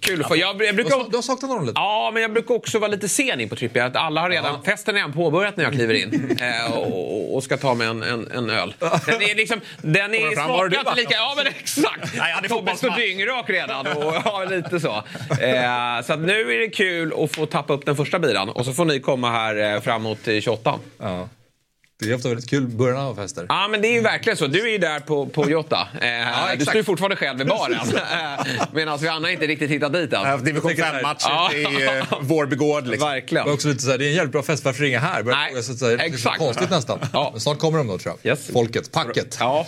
Kul få. Jag, jag brukar... Du har saknat honom lite? Ja, men jag brukar också vara lite sen in på Trippier. Att alla har redan, Festen är redan påbörjat när jag kliver in eh, och, och ska ta mig en, en, en öl. Den är, liksom, den är smakar inte lika... Ja, men exakt. Nej, Tobbe står dyngrak redan. Och, ja, lite så. Eh, så att nu är det kul att få tappa upp den första biran. Och så får ni komma här eh, framåt eh, 28. Ja. Det är ofta väldigt kul början av fester. Ja, men det är ju verkligen så. Du är ju där på, på Jota. Eh, exakt. du står ju fortfarande själv vid baren. Eh, Medan vi andra inte riktigt hittat dit än. Ja, Division 5-matcher i eh, vår begård. Liksom. Verkligen. Det är också lite så här, det är en jävligt bra fest, varför ringa här? Börjar Nej, sig så här, det är så exakt. konstigt nästan. Ja. Men snart kommer de då tror jag. Yes. Folket, packet. Ja,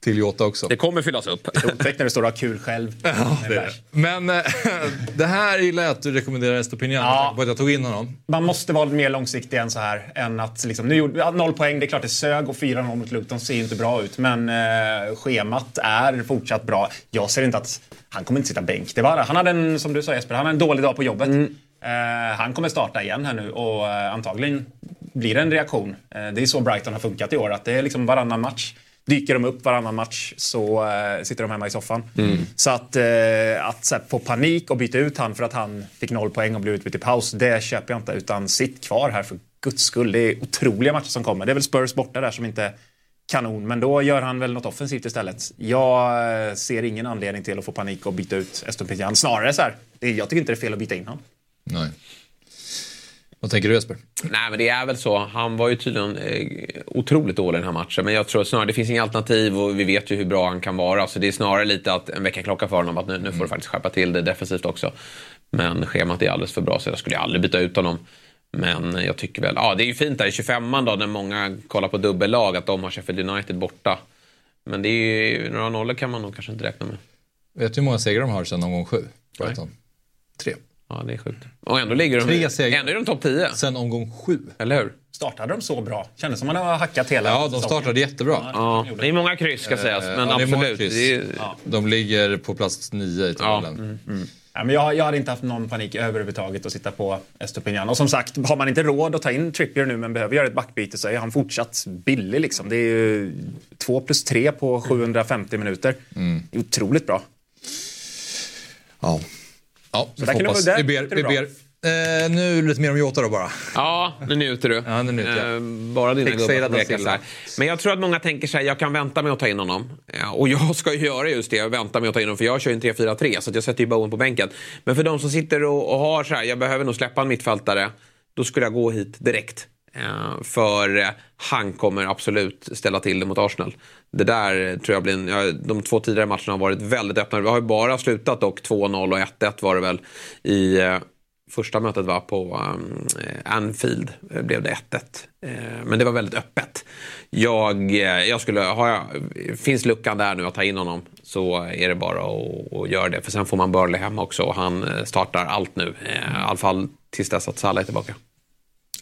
Till Jota också. det kommer fyllas upp. Otäckt när du står och har kul själv. Ja, det är det. Men eh, det här gillar jag att du rekommenderar Estopinian Ja. på att jag tog in honom. Man måste vara mer långsiktig än så här. Än att liksom, nu gjorde, noll poäng, det är klart det sög och 4-0 mot Luton ser ju inte bra ut. Men eh, schemat är fortsatt bra. Jag ser inte att han kommer inte sitta bänk. Det var, han hade en, som du sa Jesper, han hade en dålig dag på jobbet. Eh, han kommer starta igen här nu och eh, antagligen blir det en reaktion. Eh, det är så Brighton har funkat i år, att det är liksom varannan match. Dyker de upp varannan match så eh, sitter de hemma i soffan. Så att, eh, att så här, få panik och byta ut han för att han fick noll poäng och blev utbytt i paus, det köper jag inte. Utan sitt kvar här för guds skull. Det är otroliga matcher som kommer. Det är väl Spurs borta där som inte kanon, men då gör han väl något offensivt istället. Jag eh, ser ingen anledning till att få panik och byta ut Estopinian. Snarare så här, jag tycker inte det är fel att byta in honom. Nej. Vad tänker du Jesper? Nej, men det är väl så. Han var ju tydligen eh, otroligt dålig i den här matchen. Men jag tror snarare det finns inga alternativ och vi vet ju hur bra han kan vara. Så det är snarare lite att en veckaklocka för honom att nu, nu får du faktiskt skärpa till det defensivt också. Men schemat är alldeles för bra så jag skulle aldrig byta ut honom. Men jag tycker väl, ja det är ju fint där i 25an då när många kollar på dubbellag att de har Sheffield United borta. Men det är ju, några nollor kan man nog kanske inte räkna med. Vet du hur många segrar de har sedan omgång sju? Tre. Ja, det är sjukt. Och ändå ligger de, Tre segrar. ändå är de topp 10. Sen omgång sju. Eller hur? Startade de så bra? Kändes som att man har hackat hela Ja, de säsongen. startade jättebra. Ja, det är många kryss ska sägas. Men Eh, ja, det är många absolut. Det är, De ligger på plats nio i ja, tabellen. mm. Ja, men jag, jag hade inte haft någon panik överhuvudtaget att sitta på Estopinian. Och som sagt, har man inte råd att ta in Trippier nu men behöver göra ett backbyte så är han fortsatt billig. Liksom. Det är ju 2 plus 3 på 750 minuter. Det är otroligt bra. Ja. Ja, vi där kan hoppas. det vara- Vi där ber, vi ber Eh, nu lite mer om Jota då bara. Ja, nu njuter du. Ja, nu njuter jag. Eh, bara dina gubbar pekas här. Men jag tror att många tänker så här, jag kan vänta med att ta in honom. Ja, och jag ska ju göra just det, jag väntar med att ta in honom för jag kör ju en 3-4-3 så att jag sätter ju Bowen på bänken. Men för de som sitter och, och har så här, jag behöver nog släppa en mittfältare, då skulle jag gå hit direkt. Eh, för eh, han kommer absolut ställa till det mot Arsenal. Det där tror jag blir en, ja, de två tidigare matcherna har varit väldigt öppna. Vi har ju bara slutat dock 2-0 och 1-1 var det väl i eh, första mötet var på um, Anfield blev det 1-1. Eh, men det var väldigt öppet. Jag, eh, jag skulle, har jag, finns luckan där nu att ta in honom så är det bara att, att göra det. För sen får man Burnley hemma också och han eh, startar allt nu. Eh, I alla fall tills dess att Salah är tillbaka.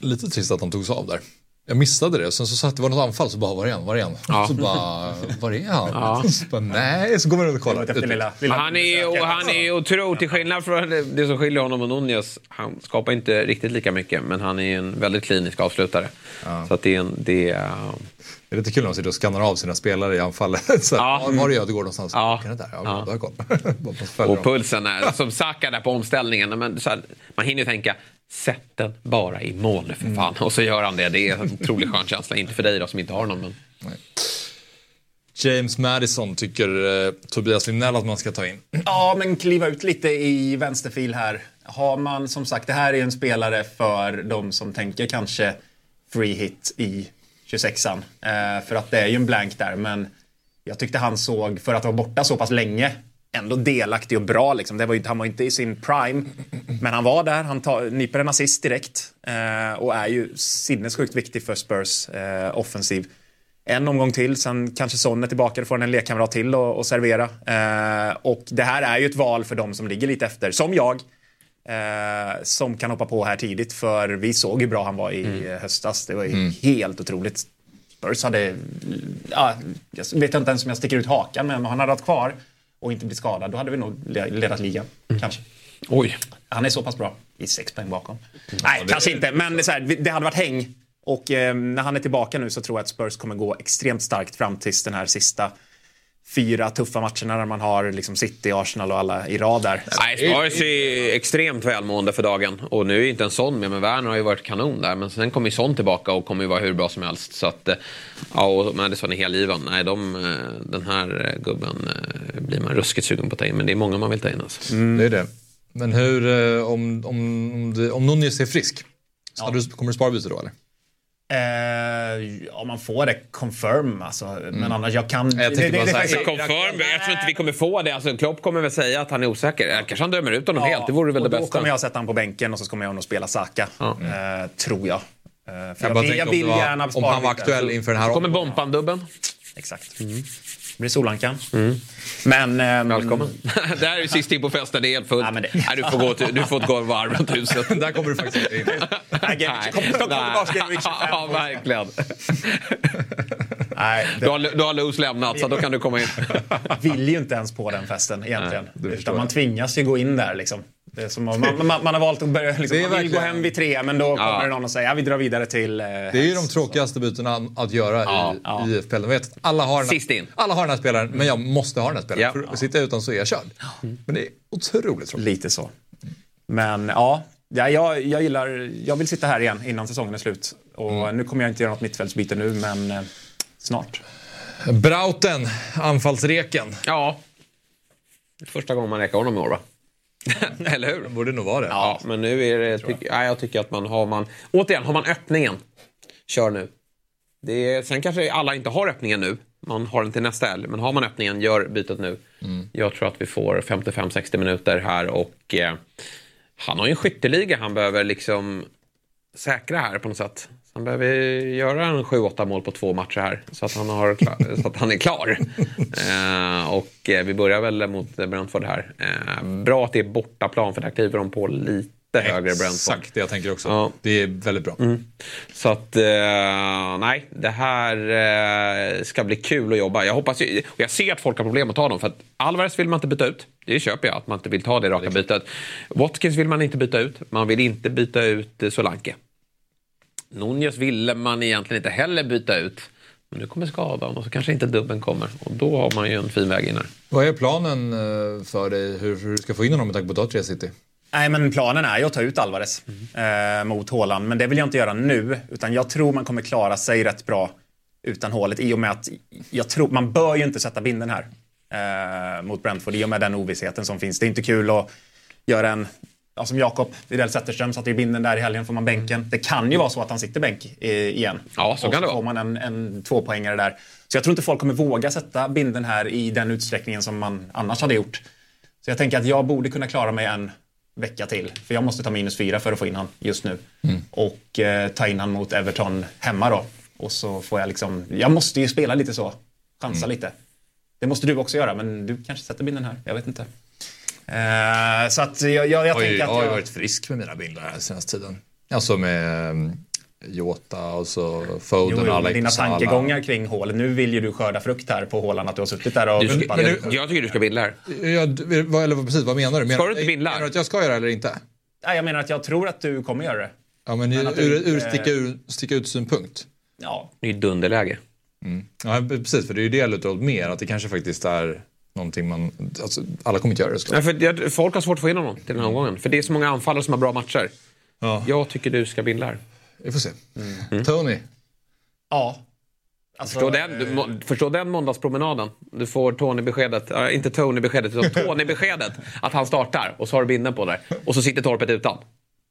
Lite trist att han togs av där. Jag missade det. Sen så satt det var något anfall så bara, var är han? Var är han? Ja. Så bara, var är han? Ja. Så bara, nej, så går man runt och kollar. han är, och han är otroligt, till skillnad från det- som skiljer honom och Nunez, han skapar inte riktigt lika mycket men han är en väldigt klinisk avslutare. Så att det är en, det är, Det är lite kul när de sitter och skannar av sina spelare i anfallet. Så, ja. Ja. Var är Ödegård någonstans? Ja. Kan det där? Ja, Ja. då har jag koll. Och pulsen är som Saka där på omställningen. Men så här, man hinner ju tänka, sätt den bara i mål nu för fan. Och så gör han det. Det är en otroligt skön känsla. Inte för dig då som inte har någon. Men... James Madison tycker eh, Tobias Lindell att man ska ta in. Ja, men kliva ut lite i vänsterfil här. Har man som sagt, det här är en spelare för de som tänker kanske free hit i 26an. Eh, för att det är ju en blank där, men jag tyckte han såg, för att vara borta så pass länge, ändå delaktig och bra. Liksom. Det var ju, han var inte i sin prime, men han var där. Han tar, nyper en assist direkt eh, och är ju sinnessjukt viktig för Spurs eh, offensiv. En omgång till, sen kanske Son är tillbaka, då får han en lekkamrat till och, och servera. Eh, och det här är ju ett val för de som ligger lite efter, som jag. Eh, som kan hoppa på här tidigt, för vi såg hur bra han var i eh, höstas. Det var ju Mm. helt otroligt. Spurs hade, ja, jag vet inte ens om jag sticker ut hakan, men om han hade varit kvar och inte blivit skadad, då hade vi nog le- ledat ligan. Kanske. Oj. Han är så pass bra. I sex poäng bakom. Nej, kanske inte, men så här, det hade varit häng. Och eh, när han är tillbaka nu så tror jag att Spurs kommer gå extremt starkt fram tills den här sista fyra tuffa matcherna när man har liksom City, Arsenal och alla i rad där. Nej, Spurs är extremt välmående för dagen. Och nu är inte en sån med, men Werner har ju varit kanon där. Men sen kommer ju sån tillbaka och kommer ju vara hur bra som helst. Så att, eh, ja, och Madison är helgiven. Nej, de, eh, den här eh, gubben blir man ruskigt sugen på att ta in. Men det är många man vill ta in alltså. Det är det. Men hur, eh, om, om, om, det, om Nunez är frisk, så hade du, kommer du spara byte då eller? Eh, ja, man får det confirm alltså. Men annars, jag kan... Jag tänker bara så här, faktiskt- Confirm, jag tror inte vi kommer få det. Alltså, Klopp kommer väl säga att han är osäker. Eller Kanske han dömer ut honom helt. Det vore väl det och då bästa. kommer jag sätta honom på bänken och så kommer jag nog spela Saka. Eh, tror jag. Eh, för Jag jag, vill, jag om vill det var- gärna om spara han var aktuell inför den här kommer Bompan-dubben. Exakt. Det blir Solankan. Men... ehm, Välkommen. det här är ju sist in på festen, det är helt fullt. Men det- Nej, du, får gå till, du får gå ett varv runt huset. Där kommer du faktiskt inte in. Nej, Gerwich. Kom, kom, kom tillbaka. Ja, verkligen. Nej, Du har, du har Loos lämnat, så då kan du komma in. vill ju inte ens på den festen egentligen. det förstår Utan jag. man tvingas ju gå in där liksom. Det är som om man, man, man har valt att börja, liksom, Det man vill gå hem vid tre men då kommer Ja. det någon och säger ja, vi drar vidare till... Eh, Det är ju de tråkigaste bytena att göra Ja, i, ja. i FPL. Vet, att alla, har den alla har den här spelaren, men jag måste ha den här spelaren. Ja. För att sitta utan så är jag körd. Men det är otroligt tråkigt. Lite så. Men ja, ja jag, jag gillar... Jag vill sitta här igen innan säsongen är slut. Och Mm. nu kommer jag inte göra något mittfältsbyte nu, men eh, snart. Brauten, anfallsreken. Ja. Första gången man räkar honom i år, va? Eller hur? Det borde nog vara det. Ja, men nu är det... Tyck, ja, jag tycker att man har... Man, återigen, har man öppningen, kör nu. Det är, sen kanske alla inte har öppningen nu. Man har den till nästa helg. Men har man öppningen, gör bytet nu. Jag tror att vi får 55-60 minuter här och eh, han har ju en skytteliga han behöver liksom säkra här på något sätt. Han behöver göra en 7-8 mål på två matcher här så att han, har, så att han är klar. eh, och eh, vi börjar väl mot Brentford här. Eh, bra att det är bortaplan för där kliver de på lite högre Brentford. Exakt det jag tänker också. Ja. Det är väldigt bra. Så att, eh, nej, det här eh, ska bli kul att jobba. Jag hoppas ju, och jag ser att folk har problem att ta dem. För att Alvarez vill man inte byta ut. Det köper jag, att man inte vill ta det raka bytet. Watkins vill man inte byta ut. Man vill inte byta ut eh, Solanke. Nunez ville man egentligen inte heller byta ut. Men nu kommer skadan och så kanske inte dubben kommer. Och då har man ju en fin väg in här. Vad är planen eh, för dig hur, hur du ska få in honom med tanke på att du har City? Nej, men planen är ju att ta ut Alvarez eh, mot Haaland. Men det vill jag inte göra nu. Utan jag tror man kommer klara sig rätt bra utan hålet. I och med att jag tror, man bör ju inte sätta binden här eh, mot Brentford. I och med den ovissheten som finns. Det är inte kul att göra en Ja, som Jakob Widell Zetterström satte ju binden där i helgen, får man bänken. Det kan ju vara så att han sitter bänk eh, igen. Ja, så och kan det så får man en, en tvåpoängare där. Så jag tror inte folk kommer våga sätta binden här i den utsträckningen som man annars hade gjort. Så jag tänker att jag borde kunna klara mig en vecka till. För jag måste ta minus fyra för att få in han just nu. Mm. Och eh, ta in han mot Everton hemma då. Och så får jag liksom, jag måste ju spela lite så. Chansa Mm. lite. Det måste du också göra, men du kanske sätter binden här. Jag vet inte. Eh, så att jag, jag, jag har ju, tänker jag att har jag... varit frisk med mina bindlar här senaste tiden. Alltså med um, Jota och så Foden, Jo, jo, Alex, men dina tankegångar kring hålet. Nu vill ju du skörda frukt här på Håland, att du har suttit där och... Du ska, pumpat. jag, jag tycker du ska bindla här. Eller precis, vad menar du? Menar, Ska du inte bindla? Menar du att jag ska göra det eller inte? Nej, jag menar att jag tror att du kommer göra det. Ja, men, Men ur, du ur, inte- sticka, ur, sticka ut synpunkt. Ja. Det är ju dunderläge. Ja, precis, för det är ju det jag lutar åt mer, att det kanske faktiskt är någonting man... Alltså, alla kommer inte göra det såklart. Nej, för folk har svårt att få in honom till den här omgången. För det är så många anfallare som har bra matcher. Ja. Jag tycker du ska bindla här. Vi får se. Tony? Ja. Alltså, Förstå den, du, förstå den måndagspromenaden. Du får Tony-beskedet, äh, inte Tony-beskedet, utan Tony-beskedet att han startar. Och så har du binden på där. Och så sitter torpet utan.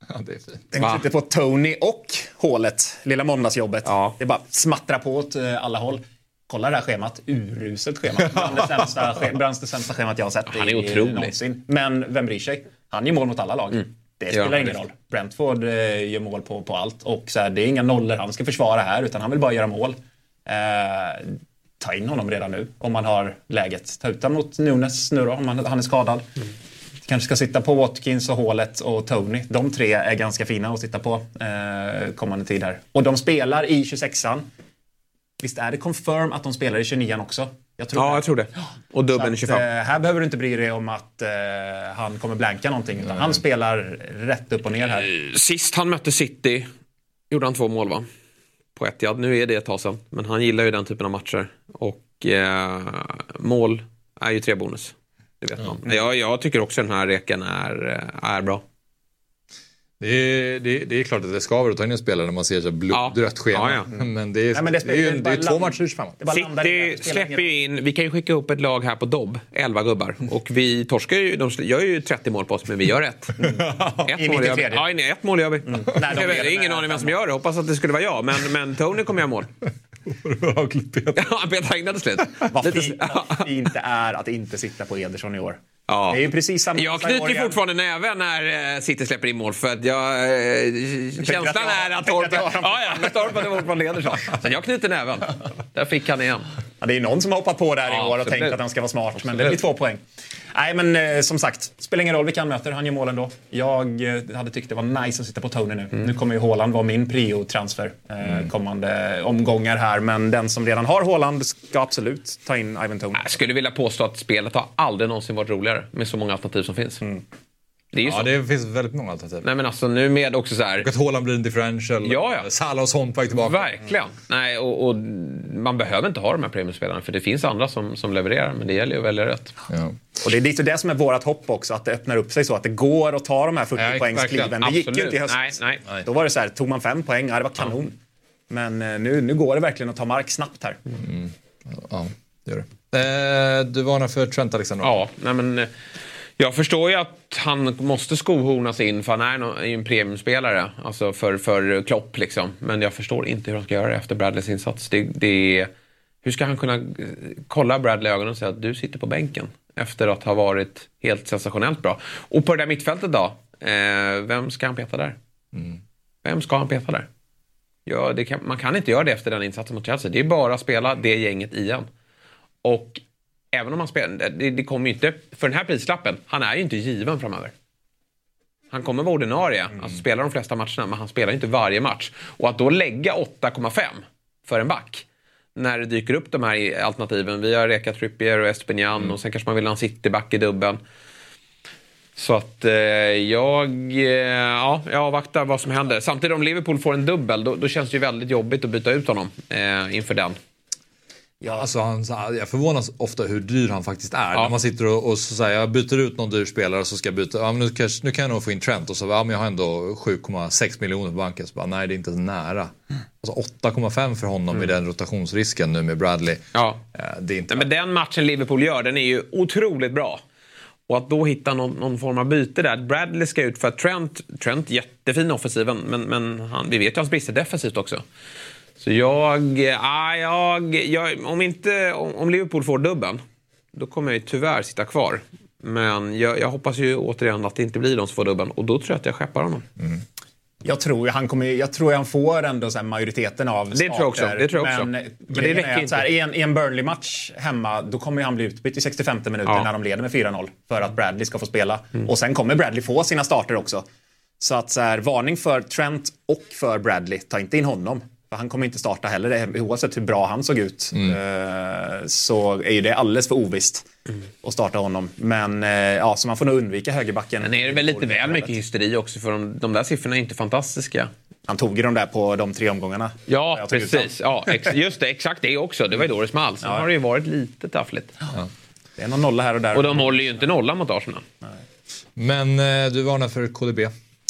Ja, det är fint. Tänk lite på Tony och hålet, lilla måndagsjobbet. Ja. Det är bara smattra på åt eh, alla håll. Kolla det här schemat, uruselt schema. Bland det sämsta, sch- bland det sämsta schemat jag har sett Han är otrolig. någonsin. Men vem bryr sig? Han gör mål mot alla lag. Det gör spelar han ingen roll. Brentford eh, gör mål på, på allt. Och så här, det är inga nollor han ska försvara här, utan han vill bara göra mål. Eh, ta in honom redan nu, om man har läget. Ta ut honom mot Nunes nu då, om han, han är skadad. Kanske ska sitta på Watkins och Hålet och Tony. De tre är ganska fina att sitta på eh, kommande tid här. Och de spelar i 26an. Visst är det confirm att de spelar i 29an också? Jag tror Ja, det. jag tror det. Och i att, 25. eh, här behöver du inte bry dig om att eh, han kommer blanka någonting. Utan han spelar rätt upp och ner här. Sist han mötte City gjorde han två mål va? På Etihad. Nu är det ett tag sedan. Men han gillar ju den typen av matcher. Och eh, mål är ju tre bonus. Det vet man. Jag, jag tycker också den här reken är, eh, är bra. Det är, det, är, det är klart att det skaver att ta in en spelare när man ser så blodrött schema. Ja, ja. Men det är, Nej, men det det är ju det det är är två land- matcher i 25 Det bara landar i det. City Det släpper ju in, vi kan ju skicka upp ett lag här på Dobb, 11 gubbar. Och vi torskar ju, de gör ju 30 mål på oss, men vi gör ett. Ett I mål gör vi. 93. Ja, nej, ett mål gör vi. Nej, Jag de har leder ingen aning vem som gör det, hoppas att det skulle vara jag. Men, men Tony kommer göra mål. Ja, Peter Agna till slut. Vad fint, vad fint det är att inte sitta på Ederson i år. Ja. Det är ju precis samma Jag knyter fortfarande näven när eh, City släpper in mål för att jag... Eh, känslan jag- är att dem Ja, ja, fortfarande Ederson. Så jag knyter näven. Där fick han igen. Ja, det är någon som har hoppat på där i Ja, år och absolut. tänkt att han ska vara smart. Men det Absolut. blir två poäng. Nej, men eh, som sagt, spelar ingen roll vilka han möter. Han gör mål ändå. Jag eh, hade tyckt det var nice att sitta på Tony nu. Mm. Nu kommer ju Haaland vara min prio-transfer eh, kommande omgångar här. Men den som redan har Haaland ska absolut ta in Ivan Tony. Jag skulle vilja påstå att spelet har aldrig någonsin varit roligare med så många alternativ som finns. Det är ju Ja, så. det finns väldigt många alternativ. Nej men alltså nu med också så här... Och att Haaland blir en differential. Ja, ja. Salah och sånt på väg tillbaka. Verkligen. Nej, och, och man behöver inte ha de här premiumspelarna för det finns andra som, som levererar. Men det gäller ju att välja rätt. Ja. Och det är lite det som är vårt hopp också, att det öppnar upp sig så att det går att ta de här 40 Ja, poängskliven. verkligen. Det gick ju inte i höstas. Nej, nej. Då var det så här, tog man fem poäng, ja, det var kanon. Men eh, nu, nu går det verkligen att ta mark snabbt här. Ja, det gör det. Eh, du varnar för Trent Alexander. Ja, nej men... Jag förstår ju att han måste skohornas in för han är ju en premiumspelare. Alltså för, för Klopp liksom. Men jag förstår inte hur han ska göra det efter Bradleys insats. Det, det, hur ska han kunna eh, kolla Bradley i ögonen och säga att du sitter på bänken? Efter att ha varit helt sensationellt bra. Och på det där mittfältet då? Eh, vem ska han peta där? Vem ska han peta där? Ja, kan, man kan inte göra det efter den insatsen mot Chelsea. Det är bara att spela det gänget igen. Och även om han spelar, det, det kommer ju inte, för den här prislappen, han är ju inte given framöver. Han kommer vara ordinarie, alltså spela de flesta matcherna, men han spelar ju inte varje match. Och att då lägga 8,5 för en back, när det dyker upp de här alternativen, vi har rekat Trippier och Estepinian och sen kanske man vill ha en cityback i dubben. Så att eh, jag, eh, ja, jag avvaktar vad som händer. Samtidigt om Liverpool får en dubbel, då, då känns det ju väldigt jobbigt att byta ut honom eh, inför den. Ja. Alltså han, jag förvånas ofta hur dyr han faktiskt är. Ja. När man sitter och, och så säger jag byter ut någon dyr spelare så ska jag byta. Ja, nu, kan, nu kan jag nog få in Trent och så ja, men jag har ändå 7,6 miljoner på banken. Så bara, nej det är inte ens nära. Alltså 8,5 för honom mm. med den rotationsrisken nu med Bradley. Ja. Eh, det är inte... men den matchen Liverpool gör den är ju otroligt bra. Och att då hitta någon, någon, form av byte där. Bradley ska ut för att Trent, Trent jättefin offensiven men, men han, vi vet ju hans brister defensivt också. Så jag, ah, jag, jag om, inte, om Liverpool får dubben, då kommer jag tyvärr sitta kvar. Men jag, jag, hoppas ju återigen att det inte blir de som får dubben och då tror jag att jag skeppar honom. Mm. Jag tror, han kommer, jag tror han får ändå så majoriteten av starter. Det tror jag också. Det tror jag också. Men, men det räcker inte. Här, I en, i en Burnley-match hemma, då kommer han bli utbytt i 65 minuter ja. när de leder med 4-0. För att Bradley ska få spela. Mm. Och sen kommer Bradley få sina starter också. Så att så här, varning för Trent och för Bradley. Ta inte in honom. För han kommer inte starta heller, oavsett hur bra han såg ut. Mm. Eh, så är ju det alldeles för ovisst mm. att starta honom. Men eh, ja, så man får nog undvika högerbacken. Men är det väl lite väl mycket hysteri också, för de, de där siffrorna är inte fantastiska. Han tog ju de där på de tre omgångarna. Ja, precis. Ja, ex just det, exakt det också. Det var ju då det small. Sen ja. har det ju varit lite taffligt. Ja. Det är någon nolla här och där. Och de håller ju inte nollan mot Arsenal. Nej. Men eh, du varnar för KDB.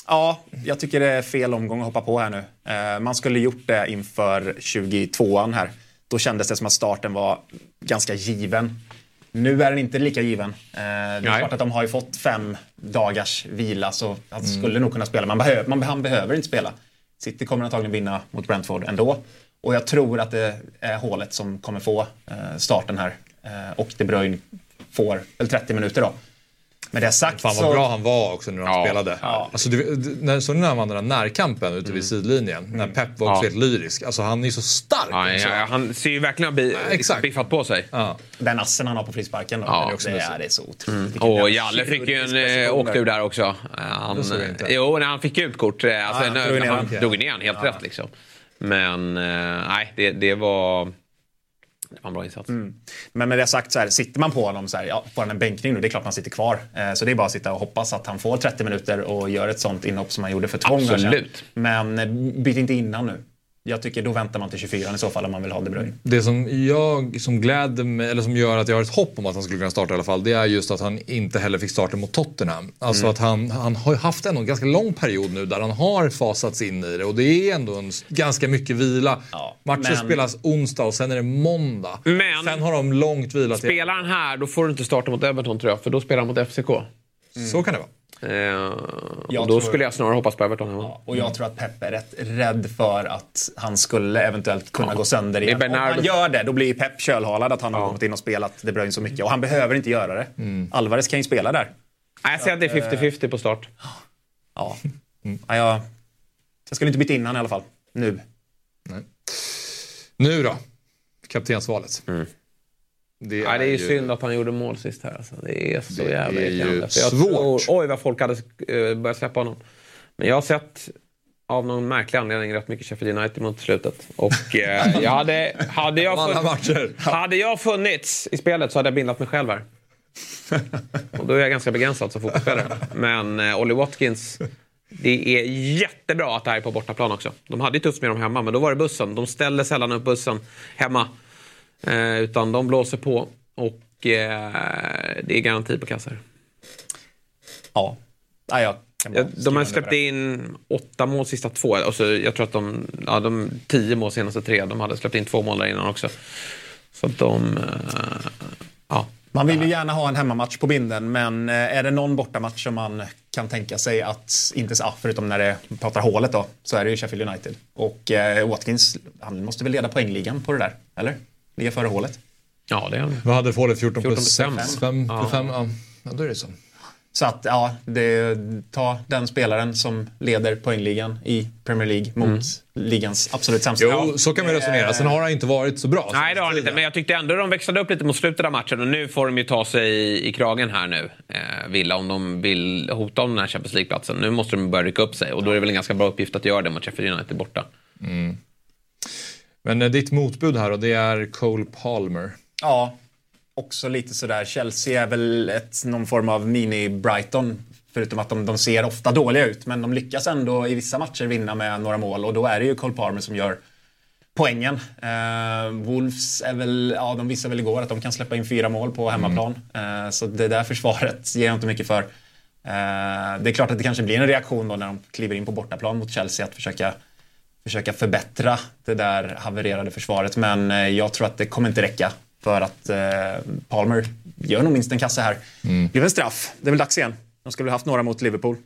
Ja, jag tycker det är fel omgång att hoppa på här nu. Eh, man skulle gjort det inför 22an här. Då kändes det som att starten var ganska given. Nu är den inte lika given. Eh, det är Nej. klart att de har ju fått fem dagars vila så han mm. skulle nog kunna spela. Man behöver, man, han behöver inte spela. City kommer antagligen vinna mot Brentford ändå. Och jag tror att det är hålet som kommer få eh, starten här. Och De Bruyne får väl 30 minuter då. Med det sagt Fan vad så... bra han var också när han ja, spelade. Ja. Alltså, du, när, så när han vann den där närkampen ute mm. vid sidlinjen. Mm. När Pep var också ja. helt lyrisk. Alltså han är ju så stark. Ja, ja, han ser ju verkligen bi ja, biffat på sig. Ja. Den assen han har på frisparken då. Ja. Det, är, det är så otroligt. Mm. Och Jalle fick ju en äh, åktur där också. Han, jo, när han fick ut kort. Eh, alltså, ja, drog, han, drog ner han helt rätt liksom. Men nej, det, det var... Det var en bra insats. Mm. Men med det sagt, så här, sitter man på honom, så här, ja, får han en bänkning nu, det är klart man sitter kvar. Eh, så det är bara att sitta och hoppas att han får 30 minuter och gör ett sånt inhopp som han gjorde för två gånger sedan. Men eh, byt inte innan nu jag tycker då väntar man till 24 i så fall om man vill ha De Bruyne. Det som, jag, som gläder mig, eller som gör att jag har ett hopp om att han skulle kunna starta i alla fall, det är just att han inte heller fick starta mot Tottenham. Alltså mm. att han, han har haft en ganska lång period nu där han har fasats in i det och det är ändå en, ganska mycket vila. Ja, Matchen men... spelas onsdag och sen är det måndag. Men sen har de långt vila till... Spelar han här då får du inte starta mot Everton tror jag, för då spelar han mot FCK. Mm. Så kan det vara. Eh, och då tror, skulle jag snarare hoppas på Everton. Ja, och jag tror att Pep är rätt rädd för att han skulle eventuellt kunna ja. gå sönder igen. Om han gör det, då blir Pep kölhalad att han ja. har kommit in och spelat De Bruyne så mycket. Och han behöver inte göra det. Mm. Alvarez kan ju spela där. jag säger att det är 50-50 på start. Ja. Mm. ja jag, jag skulle inte byta in honom i alla fall. Nu. Nej. Nu då? Kaptensvalet. Mm. Det, ja, är, det är ju synd att han gjorde mål sist här. Alltså. Det är så det jävla irriterande. Svårt. Tror, oj, vad folk hade uh, börjat släppa honom. Men jag har sett av någon märklig anledning rätt mycket Sheffield United mot slutet. Och uh, jag hade, hade, jag funnits, hade jag funnits i spelet så hade jag bindat mig själv här. Och då är jag ganska begränsad som fotbollsspelare. Men uh, Ollie Watkins, det är jättebra att det här är på bortaplan också. De hade ju tufft med dem hemma, men då var det bussen. De ställde sällan upp bussen hemma. Eh, utan de blåser på och eh, det är garanti på kassar. Ja. ja jag de har släppt in åtta mål sista två. Alltså, jag tror att de, ja, de tio mål senaste tre. De hade släppt in två mål där innan också. Så att de... Eh, ja. Man vill ju gärna ha en hemmamatch på binden, men eh, är det någon bortamatch som man kan tänka sig att, inte, ja, förutom när det pratar hålet då, så är det ju Sheffield United. Och eh, Watkins, han måste väl leda poängligan på det där, eller? Ligga före hålet. Ja, det är Vad hade hålet? 14, 14 plus 5? 5 ja. 5 ja. ja, då är det så. Så att ja, det, ta den spelaren som leder poängligan i Premier League mot mm. ligans absolut sämsta. Jo, så kan man resonera. Sen har han inte varit så bra. Nej, det har han inte. Men jag tyckte ändå de växlade upp lite mot slutet av matchen och nu får de ju ta sig i, i kragen här nu. Eh, Villa, om de vill hota om den här Champions League-platsen. Nu måste de börja rycka upp sig och då är det väl en ganska bra uppgift att göra det mot Sheffield United borta. Mm. Men eh, ditt motbud här då, det är Cole Palmer. Ja, också lite sådär. Chelsea är väl ett, någon form av mini-Brighton. Förutom att de, de, ser ofta dåliga ut, men de lyckas ändå i vissa matcher vinna med några mål och då är det ju Cole Palmer som gör poängen. Eh, Wolves är väl, ja, de visade väl igår att de kan släppa in fyra mål på hemmaplan. Eh, så det där försvaret ger jag inte mycket för. Eh, det är klart att det kanske blir en reaktion då när de kliver in på bortaplan mot Chelsea att försöka, försöka förbättra det där havererade försvaret. Men eh, jag tror att det kommer inte räcka för att eh, Palmer gör nog minst en kasse här. Det blir en straff. Det är väl dags igen. De skulle ha haft några mot Liverpool.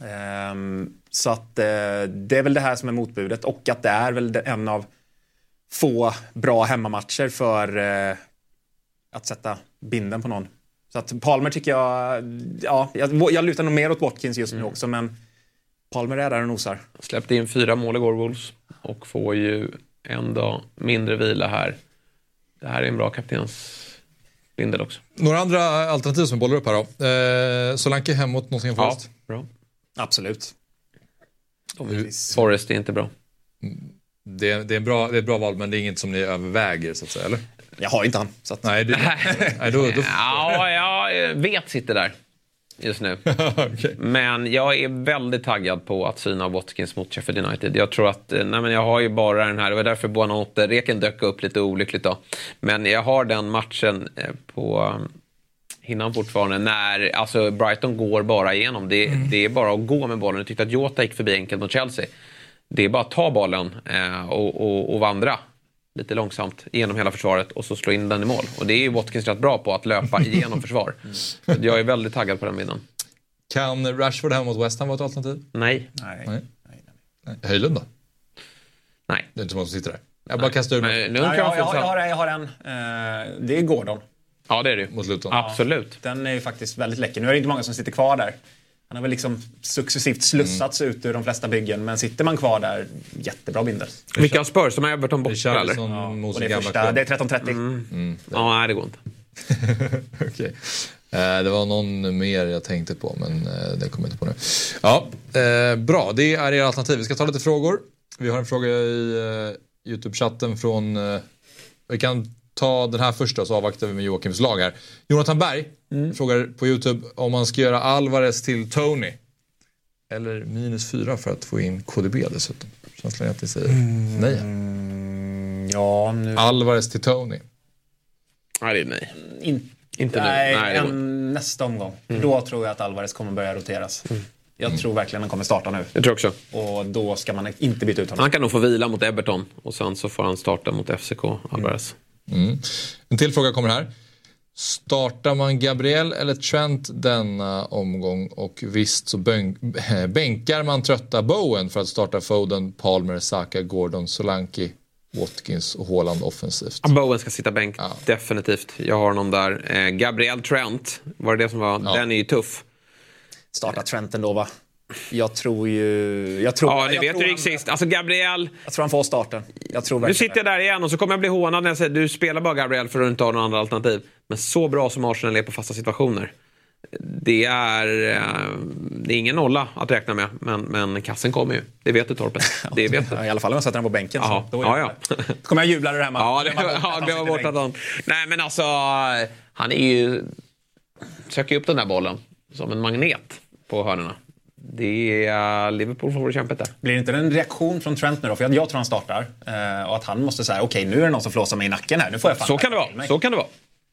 Ehm, så att eh, det är väl det här som är motbudet och att det är väl en av få bra hemmamatcher för att sätta binden på någon. Så att Palmer tycker jag, ja, jag, jag lutar nog mer åt Watkins just nu också men Palmer är där och nosar. Släppte in fyra mål igår, Wolves. Och får ju en dag mindre vila här. Det här är en bra kaptensbindel också. Några andra alternativ som bollar upp här då. Eh, Solanke hem mot Nottingham Ja, Forest. bra. Absolut. Forest är inte bra. Det, är- det, är en bra, det är ett bra val men det är inget som ni överväger så att säga, eller? Jag har inte han. Så att... Nej, det, nej då, då, Ja, jag vet sitter där just nu. Men jag är väldigt taggad på att syna Watkins mot Sheffield United. Jag tror att, eh, nej men jag har ju bara den här, det var därför Buonanotte, Reken dök upp lite olyckligt då. Men jag har den matchen eh, på um, hinnan fortfarande när alltså Brighton går bara igenom. Det, det är bara att gå med bollen. Jag tyckte att Jota gick förbi enkelt mot Chelsea. Det är bara att ta bollen eh, och, och, och vandra lite långsamt genom hela försvaret och så slå in den i mål. Och det är ju Watkins rätt bra på, att löpa igenom försvar. Så Jag är väldigt taggad på den bilden. Kan Rashford hem mot West Ham vara ett alternativ? Nej. Nej. Nej. Nej. Höjlund då? Nej. Det är inte så många som sitter där. Jag bara kastar ur mig. Kan jag, jag jag, har, jag har en. Eh, det är Gordon. Ja, det är det ju. Mot Luton. Absolut. Den är ju faktiskt väldigt läcker. Nu är det inte många som sitter kvar där. Han har väl liksom successivt slussats ut ur de flesta byggen. Men sitter man kvar där, jättebra bindel. Vilka har Spurs? Som är Everton borta eller? Och sin det är, första, det är 13.30. Mm. Ja, nej det går inte. Okej. Eh, det var någon mer jag tänkte på men eh, det kommer jag inte på nu. Ja, eh, bra. Det är era alternativ. Vi ska ta lite frågor. Vi har en fråga i Youtube-chatten från... Vi kan ta den här första så avvaktar vi med Joakims lag här. Jonathan Berg frågar på Youtube om man ska göra Alvarez till Tony. Eller minus fyra för att få in KDB dessutom. Känslan är att ni säger nej. Ja, nu... Alvarez till Tony. Nej, det är nej. In, Inte nu. nej, Nej, det går. en, nästa omgång. Mm. Då tror jag att Alvarez kommer börja roteras. Jag tror verkligen han kommer starta nu. Jag tror också. Och då ska man inte byta ut honom. Han kan nog få vila mot Everton och sen så får han starta mot FCK, Alvarez. Mm. En till fråga kommer här. Startar man Gabriel eller Trent denna omgång och visst så bänk, bänkar man trötta Bowen för att starta Foden, Palmer, Saka, Gordon, Solanke, Watkins och Haaland offensivt. Ja, Bowen ska sitta bänk, definitivt. Jag har någon där. Eh, Gabriel Trent, var det det som var? Den är ju tuff. Starta Trent ändå va? Jag tror ju... Jag tror, Ja, ni jag vet tror hur det gick sist. Alltså Gabriel, Jag tror han får starten. Jag tror nu sitter jag där igen och så kommer jag bli hånad när jag säger du spelar bara Gabriel för att du inte har några andra alternativ. Men så bra som Arsenal är på fasta situationer. Det är, eh, det är ingen nolla att räkna med, men, men kassen kommer ju. Det vet du Torpen. Det vet du. I alla fall om jag sätter den på bänken. Så, då ja, det- ja. Då kommer jag jubla. Ja, det, bort att ja, han glömma sitter bort bänk. att han... Nej, men alltså, han är ju... Söker ju upp den där bollen som en magnet på hörnorna. Det är Liverpool får kämpet där. Blir det inte en reaktion från Trent nu då? För jag, jag tror han startar. Eh, och att han måste säga, okej nu är det någon som flåsar mig i nacken här. Nu får jag fan Så kan det vara. mig." Så kan det vara.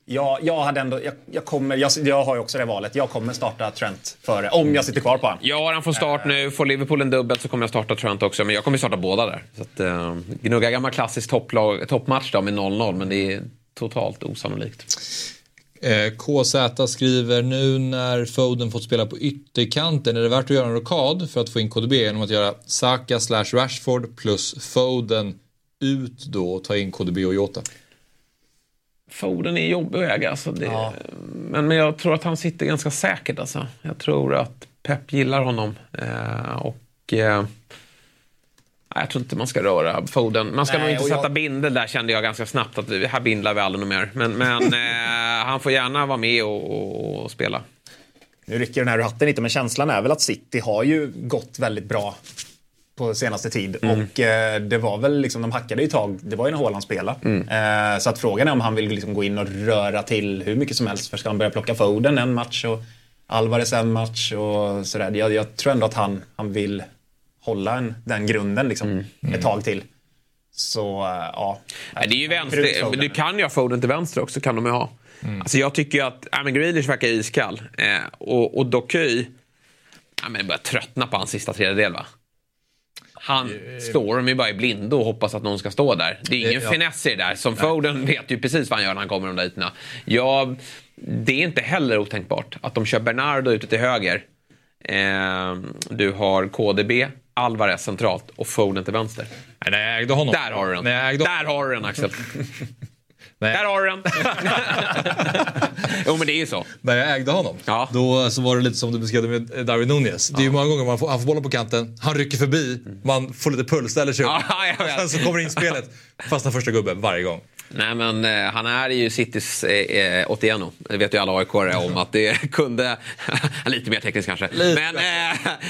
Jag, jag, hade ändå, jag, jag, kommer, jag, jag har ju också det valet. Jag kommer starta Trent före, om jag sitter kvar på honom. Ja, han får start nu. Får Liverpool en dubbel så kommer jag starta Trent också. Men jag kommer starta båda där. Så att, eh, gnugga gammal klassisk topplag, toppmatch då med 0-0. Men det är totalt osannolikt. Eh, KZ skriver nu när Foden fått spela på ytterkanten är det värt att göra en rokad för att få in KDB genom att göra Saka slash Rashford plus Foden ut då och ta in KDB och Jota. Foden är jobbig att äga. Alltså det, men, men jag tror att han sitter ganska säkert. Alltså. Jag tror att Pep gillar honom. Eh, och eh, Jag tror inte man ska röra Foden. Man ska Nej, nog inte och jag- sätta bindel där kände jag ganska snabbt. att Här bindlar vi aldrig mer. Men, men eh, han får gärna vara med och, och, spela. Nu rycker den här ur hatten lite, men känslan är väl att City har ju gått väldigt bra på senaste tid. Mm. Och eh, det var väl liksom, de hackade ju tag, det var ju när Haaland spelade. Mm. Eh, så att frågan är om han vill liksom gå in och röra till hur mycket som helst. För ska han börja plocka Foden en match och Alvarez en match och sådär. Jag, jag tror ändå att han, han vill hålla en, den grunden liksom, Mm. ett tag till. Så, eh, ja. Nej, det är ju vänster. Du kan ju ha Foden till vänster också, kan de ju ha. Alltså jag tycker ju att ja, men Grealish verkar iskall. Eh, och, och Doky, ja, men börjar tröttna på hans sista tredjedel va? Han slår dem ju bara i blindo och hoppas att någon ska stå där. Det är ingen Ja. finess i det där. Som Foden vet ju precis vad han gör när han kommer de där ytorna. Ja, det är inte heller otänkbart att de kör Bernardo ute till höger. Eh, du har KDB, Alvarez centralt och Foden till vänster. Nej, när jag ägde honom. Där har du den. Ägde Där har du den Axel. Nej. Där har du den. jo men det är ju så. När jag ägde honom, då så var det lite som du beskrev med Darwin Nunez. Det är ju många gånger man får, han får bollen på kanten, han rycker förbi, man får lite puls, ställer sig upp. Ja. Sen så kommer inspelet, fastnar första gubben varje gång. Nej men eh, han är ju Citys eh, eh, Otieno. Det vet ju alla aik om att det kunde... lite mer tekniskt kanske. Lite men, eh,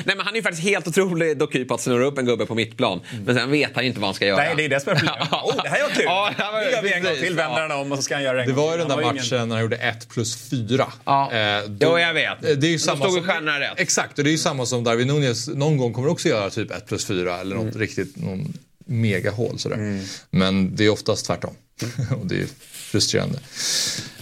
nej, men han är ju faktiskt helt otrolig doky på att snurra upp en gubbe på mittplan. Men sen vet han ju inte vad han ska göra. Nej, det är det som är problemet. Oh, det här var kul! Ja, det här var- Nu gör vi en gång till, vänder han om och så ska han göra det en Det var ju den där matchen ingen- när han gjorde 1 plus 4. Ja. Eh, Jo, jag vet. Det är ju Då samma stod som, stjärnorna rätt. Exakt, och det är ju samma som Darwin Nunez någon gång kommer också göra typ 1 plus 4 eller något riktigt, någon megahål sådär. Men det är oftast tvärtom. och det är frustrerande.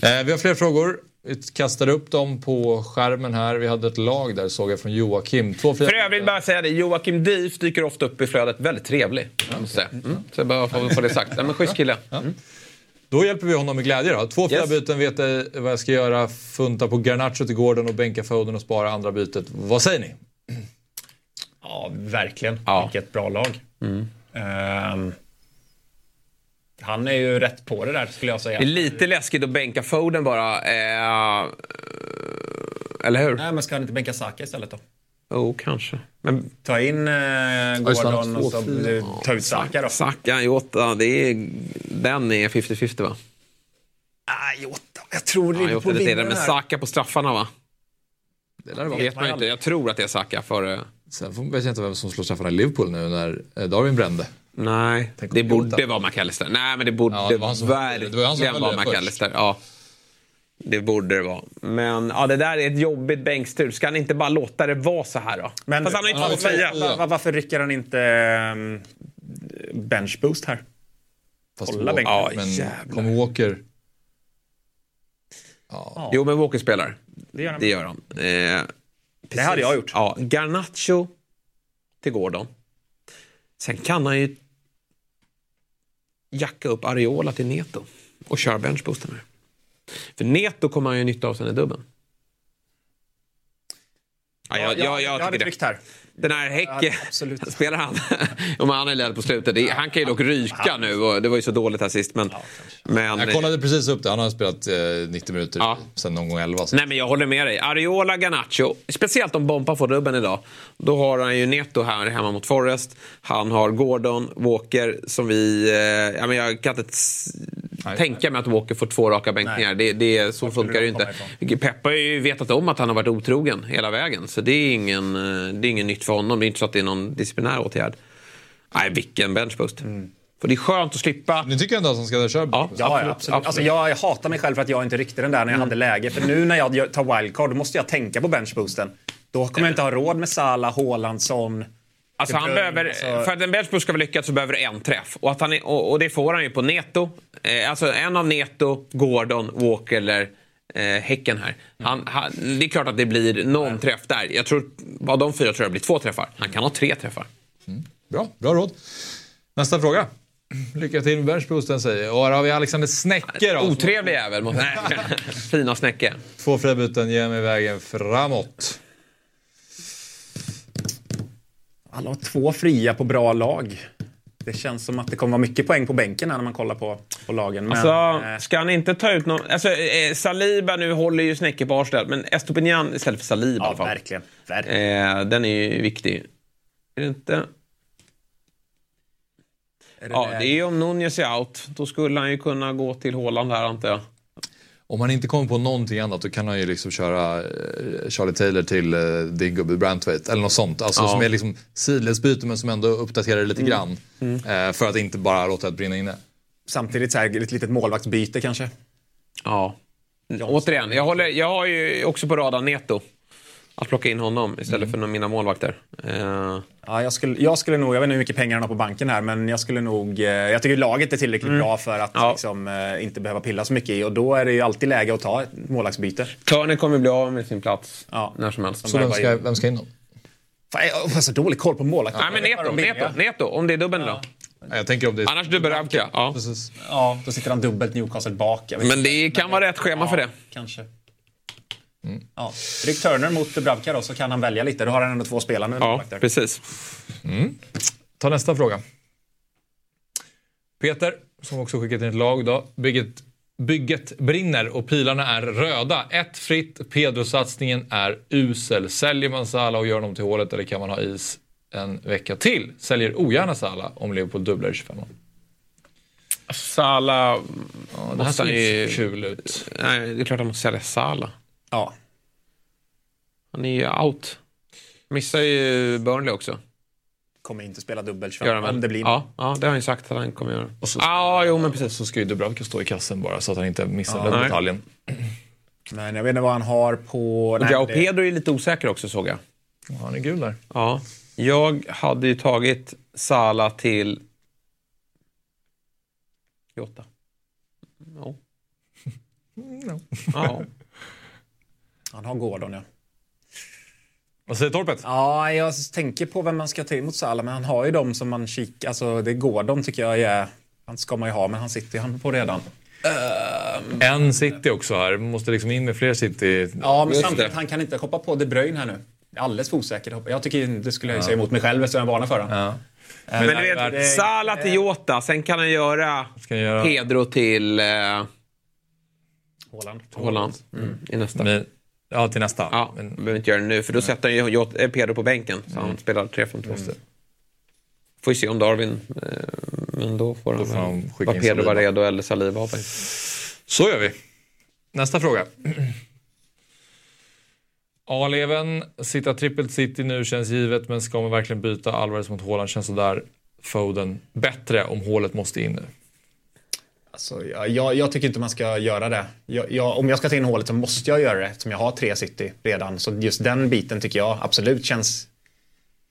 Eh, vi har fler frågor. Vi kastade upp dem på skärmen här. Vi hade ett lag där såg jag från Joakim. Två fria För övrigt bara säga det, Joakim Dief dyker ofta upp i flödet. Väldigt trevlig. måste jag säga. Mm. Så jag bara får få det sagt. Ja, men schysst kille. Mm. Då hjälper vi honom med glädje då. Två fria Yes. byten, vet jag vad jag ska göra. Funta på Garnacho till Gordon och bänka Foden och spara andra bytet. Vad säger ni? Ja, verkligen. Ja. Vilket bra lag. Mm. Ehm, han är ju rätt på det där skulle jag säga. Det är lite läskigt att bänka Foden bara. Eh, eller hur? Nej, men ska han inte bänka Saka istället då? Jo, kanske. Men Ta in eh, Gordon och så ta ut Saka då. Saka, Jota, det är, den är 50-50 va? Ah, Jota. Jag tror Ja, det är vinner det, men. Saka på straffarna va? Det Det vara. vet man ju inte. Jag tror att det är Saka för... Sen får- vet jag inte vem som slår straffarna i Liverpool nu när eh, Darwin brände. Nej, Tänk det Jota. borde vara McAllister. Nej, men det borde Ja, det var som- det var verkligen höll vara det först. McAllister. Ja. Det borde det vara. Men ja, det där är ett jobbigt bänkstur. Ska han inte bara låta det vara så här då? Men Fast han har ju han två har ju fria. två- va- va- varför rycker han inte um, benchboost här? Fast Hålla Walker-. Ja, Men jävlar. kommer Walker... Ja, Jo, men Walker spelar. det gör han. Det gör han. Eh, Det hade jag gjort. Ja, Garnacho till Gordon. Sen kan han ju jacka upp Areola till Neto och köra benchboosten här. För Neto kommer han ju nytta av sen i dubben. Ja, jag, jag, jag, hade tycker det. tryckt här. Den här Häcke, Ja, absolut. spelar han? men han är ledd på slutet. Det, han kan ju dock ryka nu och det var ju så dåligt här sist. Men, men, Jag kollade precis upp det. Han har spelat eh, 90 minuter Ja. sen någon gång 11. Så. Nej men jag håller med dig. Areola, Garnacho. Speciellt om Bompa får dubben idag. Då har han ju Neto här hemma mot Forest. Han har Gordon, Walker som vi... Eh, ja, men jag kan inte Nej. tänka mig att Walker får två raka bänkningar. Det, det, så funkar det ju inte. Peppa har ju vetat om att han har varit otrogen hela vägen. Så det är ingen, eh, det är ingen nytt för honom. Det är inte så att det är någon disciplinär åtgärd. Nej, vilken benchboost. För det är skönt att slippa... Ni tycker ändå att han ska köra? Ja, Ja, absolut. absolut. Alltså, jag, jag hatar mig själv för att jag inte ryckte den där när jag hade läge. För nu när jag tar wildcard då måste jag tänka på benchboosten. Då kommer jag inte ha råd med Salah, Haaland, Son. Alltså han behöver, alltså- för att en benchboost ska vara lyckad så behöver du en träff. Och, att han är, och, och det får han ju på Neto. Eh, alltså en av Neto, Gordon, Walker eller eh, Häcken här. Han, han, det är klart att det blir någon träff där. Jag tror, av de fyra tror jag det blir två träffar. Han kan ha tre träffar. Bra, bra råd. Nästa fråga. Lycka till med benchboosten säger. Och här har vi Alexander Snäcke då. Otrevlig jävel. Nej. Fina Snäcke. Två fria byten ger mig vägen framåt. Alla har två fria på bra lag. Det känns som att det kommer vara mycket poäng på bänken här när man kollar på, på lagen. Men, Alltså, eh, ska han inte ta ut någon... Alltså, eh, Saliba nu håller ju Snäcke på Arsenal, men Estopinian istället för Saliba i ja, alla fall. verkligen. verkligen. Eh, den är ju viktig. Är det inte? Är det Ja, där? det är ju om Nunez är out. Då skulle han ju kunna gå till Haaland här antar jag. Om han inte kommer på någonting annat då kan han ju liksom köra eh, Charlie Taylor till eh, din gubbe Brantwaite eller något sånt. Alltså Ja. som är liksom sidledsbyte men som ändå uppdaterar det lite grann. Eh, för att inte bara låta det brinna inne. Samtidigt så här, ett litet målvaktsbyte kanske. Ja. Återigen, jag, håller, jag har ju också på radarn Neto. Att plocka in honom istället för mina målvakter. Eh, Ja, jag, skulle, jag skulle nog, jag vet inte hur mycket pengar han har på banken här, men jag skulle nog... eh, Jag tycker laget är tillräckligt Mm. bra för att Ja. liksom, eh, inte behöva pilla så mycket i och då är det ju alltid läge att ta ett målvaktsbyte. Turner kommer bli av med sin plats Ja. när som helst. Så vem ska, vem ska in då? Fan, jag har så dålig koll på målvakter. Nej, men Neto, Neto, Neto, om det är dubbeln då. Ja, Jag tänker om det är... Annars dubbelravka. Ja. Precis. Ja, då sitter han dubbelt Newcastle bak. Men det kan vara rätt schema för det. Kanske. Mm. Ja. Ryck Turner mot Dubravka då, så kan han välja lite. Då har han ändå två spelande Ja, precis. Ta nästa fråga. Peter, som också skickat in ett lag då. Bygget, bygget brinner och pilarna är röda. Ett fritt, Pedro-satsningen är usel. Säljer man Salah och gör honom till hålet eller kan man ha is en vecka till? Säljer ogärna Salah om Liverpool dubblar i 25 Salah... Ja, det här ser ju- kul ut. Nej, det är klart han måste sälja Salah. Ja. Han är ju out. Missar ju Burnley också. Kommer inte spela dubbel 25 Gör han väl? om det blir ja, ja, det har han ju sagt att han kommer göra. Och så, Ja, jo men precis. så ska ju Dubravka stå i kassen bara så att han inte missar Ja. den Nej. detaljen. Men jag vet inte vad han har på... Och det- Pedro är lite osäker också såg jag. Ja, han är gul där. Ja. Jag hade ju tagit Salah till... Jota. Ja. ja. Han har Gordon, ja. Vad säger Torpet? Ja, jag tänker på vem man ska ta in mot Salah, men han har ju dem som man kikar... Alltså, det är Gordon tycker jag är... Han ska man ju ha, men han sitter ju han på redan. En City också här. Måste liksom in med fler City. Ja, men samtidigt, det. han kan inte hoppa på De Bruyne här nu. Alldeles för osäker. Jag tycker det skulle jag ju säga emot mig själv eftersom jag varnar för honom. Ja. Men du det- vet, Salah till Jota, sen kan han göra Ska jag göra? Pedro till eh, Haaland. Holland mm, i nästa. Men, ja, till nästa. Ja, Men, behöver inte göra det nu, för då sätter han ju eh, Pedro på bänken. Så han spelar 3-5-2. Just det. Får ju se om Darwin, eh, men då får han, får han skicka vara in Pedro var redo eller Saliba. Så gör vi. Nästa fråga. A-leven, sitta trippelt city nu känns givet, men ska man verkligen byta Alvarez mot Haaland känns sådär. Foden bättre om hålet måste in nu. Alltså, jag, jag, tycker inte man ska göra det. Jag, jag, om jag ska ta in hålet så måste jag göra det eftersom jag har tre city redan. Så just den biten tycker jag absolut känns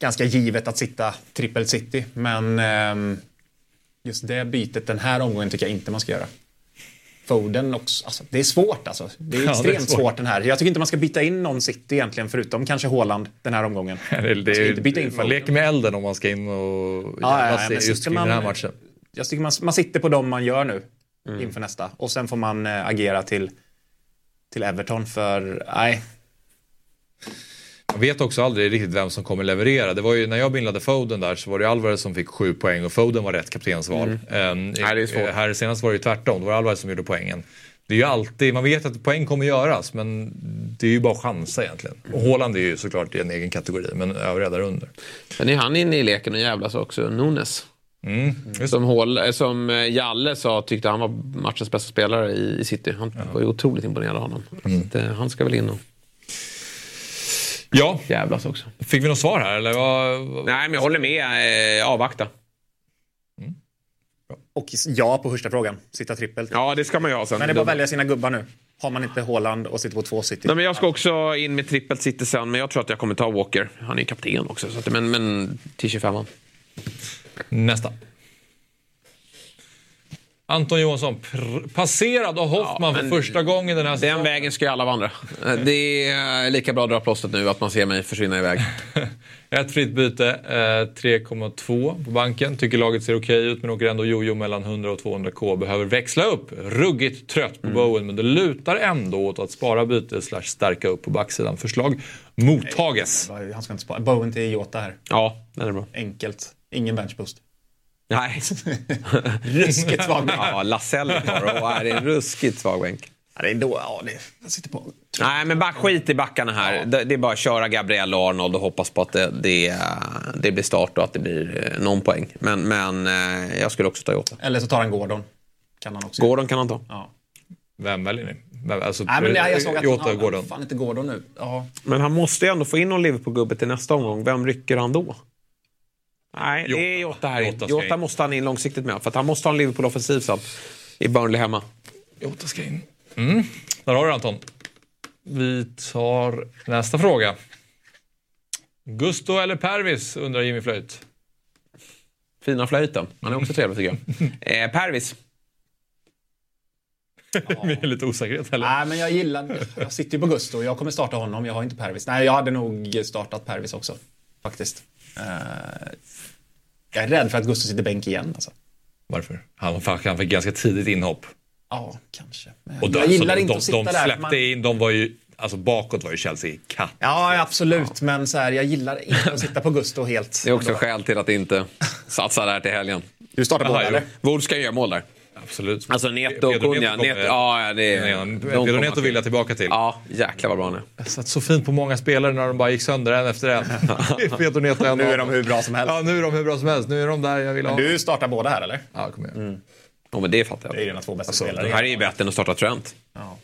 ganska givet att sitta trippel city. Men ehm, just det bytet den här omgången tycker jag inte man ska göra. Foden också. Alltså, det är svårt alltså. Det är Ja, det är extremt svårt. svårt. den här. Jag tycker inte man ska byta in någon city egentligen förutom kanske Haaland den här omgången. Det, det, Man inte byta in man leker med elden om man ska in och Ja, ja, ja, just kring den här man- matchen. Jag tycker man, man sitter på dem man gör nu Mm. inför nästa. Och sen får man eh, agera till, till Everton för, nej. Man vet också aldrig riktigt vem som kommer leverera. Det var ju när jag bildade Foden där så var det Alvarez som fick sju poäng och Foden var rätt kaptensval. Mm. Ehm, Nej, det eh, Här senast var det ju tvärtom, då var det Alvarez som gjorde poängen. Det är ju alltid, man vet att poäng kommer göras men det är ju bara chansa egentligen. Och Haaland är ju såklart i en egen kategori men övriga där under. Men är han inne i leken och jävlas också? Nunes. Mm, Som, Hål, eh, som eh, Jalle sa tyckte han var matchens bästa spelare i, i City. Han var ju otroligt imponerad av honom. Mm. Så att, eh, han ska väl in och Ja, jävlas också. fick vi något svar här eller? Vad, vad- Nej, men jag håller med. Eh, avvakta. Och ja på första frågan, sitta trippelt. Ja, det ska man ju ha sen. Men det är bara att välja sina gubbar nu. Har man inte Haaland och sitter på två city. Nej, men jag ska också in med trippelt City sen, men jag tror att jag kommer ta Walker. Han är ju kapten också, så att, men, men till 25 Nästa. Anton Johansson, passerad av Hoffman Ja, för första gången den här Den vägen ska ju alla vandra. Eh, Det är lika bra att dra plåstret nu, att man ser mig försvinna iväg. Ett fritt byte, eh, 3,2 på banken. Tycker laget ser okej ut men åker ändå jojo mellan 100 och 200 k. Behöver växla upp. Ruggigt trött på Bowen men det lutar ändå åt att spara byte slash stärka upp på backsidan. Förslag mottages. Han ska inte spara. Bowen till Jota här. Ja, den är bra. Enkelt. Ingen benchboost. Nej. Ruskigt svag bänk. Ja, Lasell kvar och är en ruskigt svag bänk. Ja, det är då, ja, det, jag sitter på. Nej, men bara skit i backarna här. Det, det är bara att köra Gabriel och Arnold och hoppas på att det, det, det blir start och att det blir eh, någon poäng. Men, men eh, jag skulle också ta Jota. Eller så tar han Gordon. Kan han också. Gordon kan han ta. Ja. Vem väljer ni? Vem, alltså, Nej, men jag såg att Jota han och Gordon. fan inte Gordon nu. Ja. Men han måste ju ändå få in någon Liverpool-gubbe till nästa omgång. Vem rycker han då? Nej, det är Jota här. Jota Jota, måste han in långsiktigt med. För att han måste ha en Liverpool-offensiv sen. I Burnley hemma. Jota ska in. Mm. Där har du Anton. Vi tar nästa fråga. Gusto eller Pervis undrar Jimmy Flöjt. Fina flöjten. Han är också trevlig tycker jag. Eh, Pervis. Med lite osäkerhet eller? Nej, men jag gillar... Jag sitter ju på Gusto och jag kommer starta honom. Jag har inte Pervis. Nej, jag hade nog startat Pervis också. Faktiskt. Eh, jag är rädd för att Gusto sitter bänk igen. Alltså. Varför? Han, han fick ganska tidigt inhopp. Ja, kanske. Men Och då, jag gillar alltså, inte de, att sitta de där. släppte Man- in, de var ju, alltså bakåt var ju Chelsea katt. Ja, absolut. Men så här, jag gillar inte att sitta på Gusto helt. Det är också skäl till att inte satsa där till helgen. Du startar Jaha, eller? Wolves ska göra mål där. Absolut. Alltså Neto och Pedro Neto Cunha. kommer- Neto, ja, ja, det är... de Pedro kommer Neto vill jag tillbaka till. Ja, jäklar vad bra han är. Jag satt så fint på många spelare när de bara gick sönder en efter en. Pedro Neto en Nu är de hur bra som helst. Ja, nu är de hur bra som helst. Nu är de där jag vill ha. Men du startar båda här, eller? Ja, kom igen. Ja, men det fattar jag. Det är dina två bästa Alltså, spelare. det här är ju bättre än att starta Trent. Ja.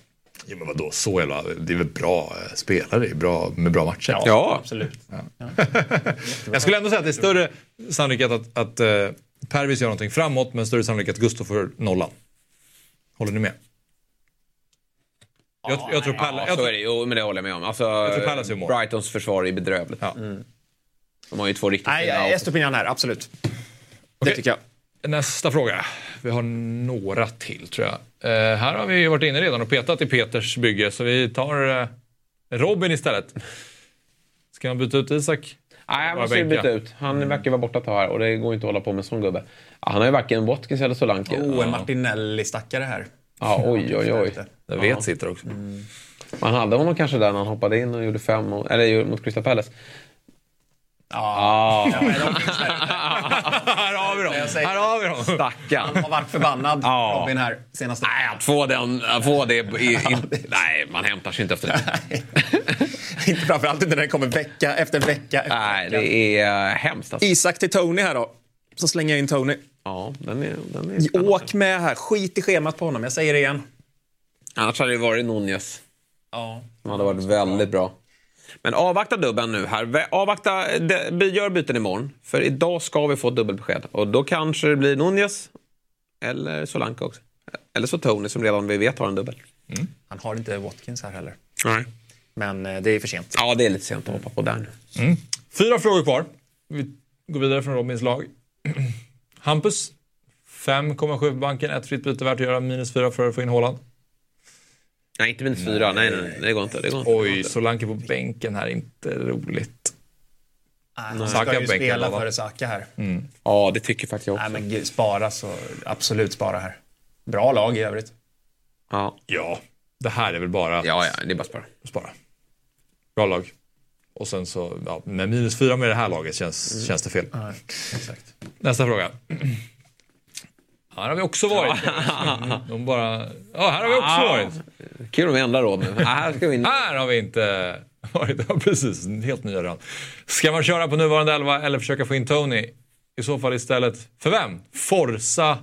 Ja, men vadå, så jävla... Det är väl bra eh, spelare bra, med bra matcher. Ja. Absolut. Jag skulle ändå säga att det är större sannolikhet att, att uh, Pervis gör någonting framåt, men större sannolikhet att Gustav får nollan. Håller ni med? Jag, jag tror Palace... Ja, jag så tror- är det. Jo, men det håller jag med om. Alltså, tror gör mål. Brightons försvar är bedrövligt. Ja. De har ju två riktigt Nej, fina Estopinian här, absolut. Det Okej. tycker jag. Nästa fråga. Vi har några till tror jag. Eh, här har vi ju varit inne redan och petat i Peters bygge, så vi tar eh, Robin istället. Ska man byta ut Isak? Nej, Bara måste ju byta ut. Han verkar vara borta ett här och det går inte att hålla på med sån gubbe. Han har ju varken Watkins eller Solanke. Oh, en Martinelli-stackare här. Ja, oj, oj, oj. Jag vet sitter också. Man hade honom kanske där när han hoppade in och gjorde fem, och, eller mot Crystal Palace. Ja. Ja, här har vi dem! Här har vi dem! stackarn. Han har varit förbannad, Ja. Robin, här senaste... Nej, att få, den, att få det... I, i, nej, man hämtar sig inte efter det. Inte framförallt inte när det kommer vecka efter vecka. Efter Nej, vecka. det är uh, hemskt. Alltså. Isak till Tony här då. Så slänger jag in Tony. Ja, den är, den är spännande. Åk med här. Skit i schemat på honom. Jag säger det igen. Annars hade det varit Nunez. Ja. som hade varit väldigt bra. Men avvakta dubben nu här. Avvakta, gör byten imorgon. För idag ska vi få ett dubbelbesked. Och då kanske det blir Nunez eller Solanka också. Eller så Tony som redan vi vet har en dubbel. Han har inte Watkins här heller. Nej. Men eh, det är för sent. Ja, det är lite sent att hoppa på där nu. Fyra frågor kvar. Vi går vidare från Robins lag. Hampus. 5,7 på banken, ett fritt byte värt att göra, minus 4 för att få in Haaland. Nej, inte minus fyra. Nej, nej, nej, det går inte. Det går inte. Oj, Solanke på bänken här, inte roligt. Han Saka ska ju bänken spela före Saka här. Ja, det tycker faktiskt jag också. Nej, men spara så absolut spara här. Bra lag i övrigt. Ja, Ja, det här är väl bara ja, ja det är bara att spara. spara. Bra lag. Och sen så, ja, med minus 4 med det här laget känns, känns det fel. Ja, exakt. Nästa fråga. Här har vi också varit. De bara, ja, här har vi också varit. Kul om vi ändrar råd nu. Här ska vi in. Här har vi inte varit. Ja, precis, helt nya rön. Ska man köra på nuvarande elva eller försöka få in Tony? I så fall istället, för vem? Forza?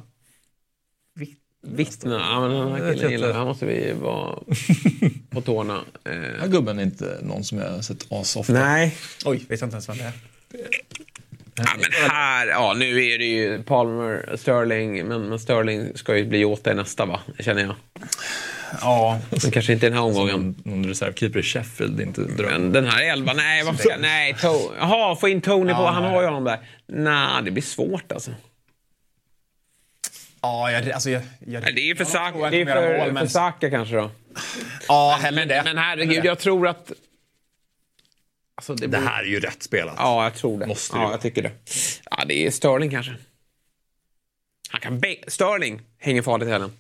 Vittna. Ja, men den här killen gillar. Här måste vi vara på tårna. Eh, Den här gubben är inte någon som jag har sett asofta. Nej. Oj, vet jag inte ens vem det är. Ja, men här, ja nu är det ju Palmer, Sterling, men, men Sterling ska ju bli Jota i nästa va, känner jag. Ja, Men kanske inte den här omgången. Någon, någon reservkeeper i Sheffield, det är inte dröm. Men den här elva, nej varför ska, nej, jaha, få in Tony på, han har ju honom där. Nej, det blir svårt alltså. Ja jag, alltså jag, jag, Nej, Det är ju för, Saka, det är för, mål, men- för Saka kanske då. Ja, hellre Men, det. men herregud, jag tror att... Alltså, det, Det här är ju rätt spelat. Ja, jag tror det. Måste det ja, vara. jag tycker det. Ja, det är Sterling kanske. Han kan bä- Sterling hänger farligt i helgen.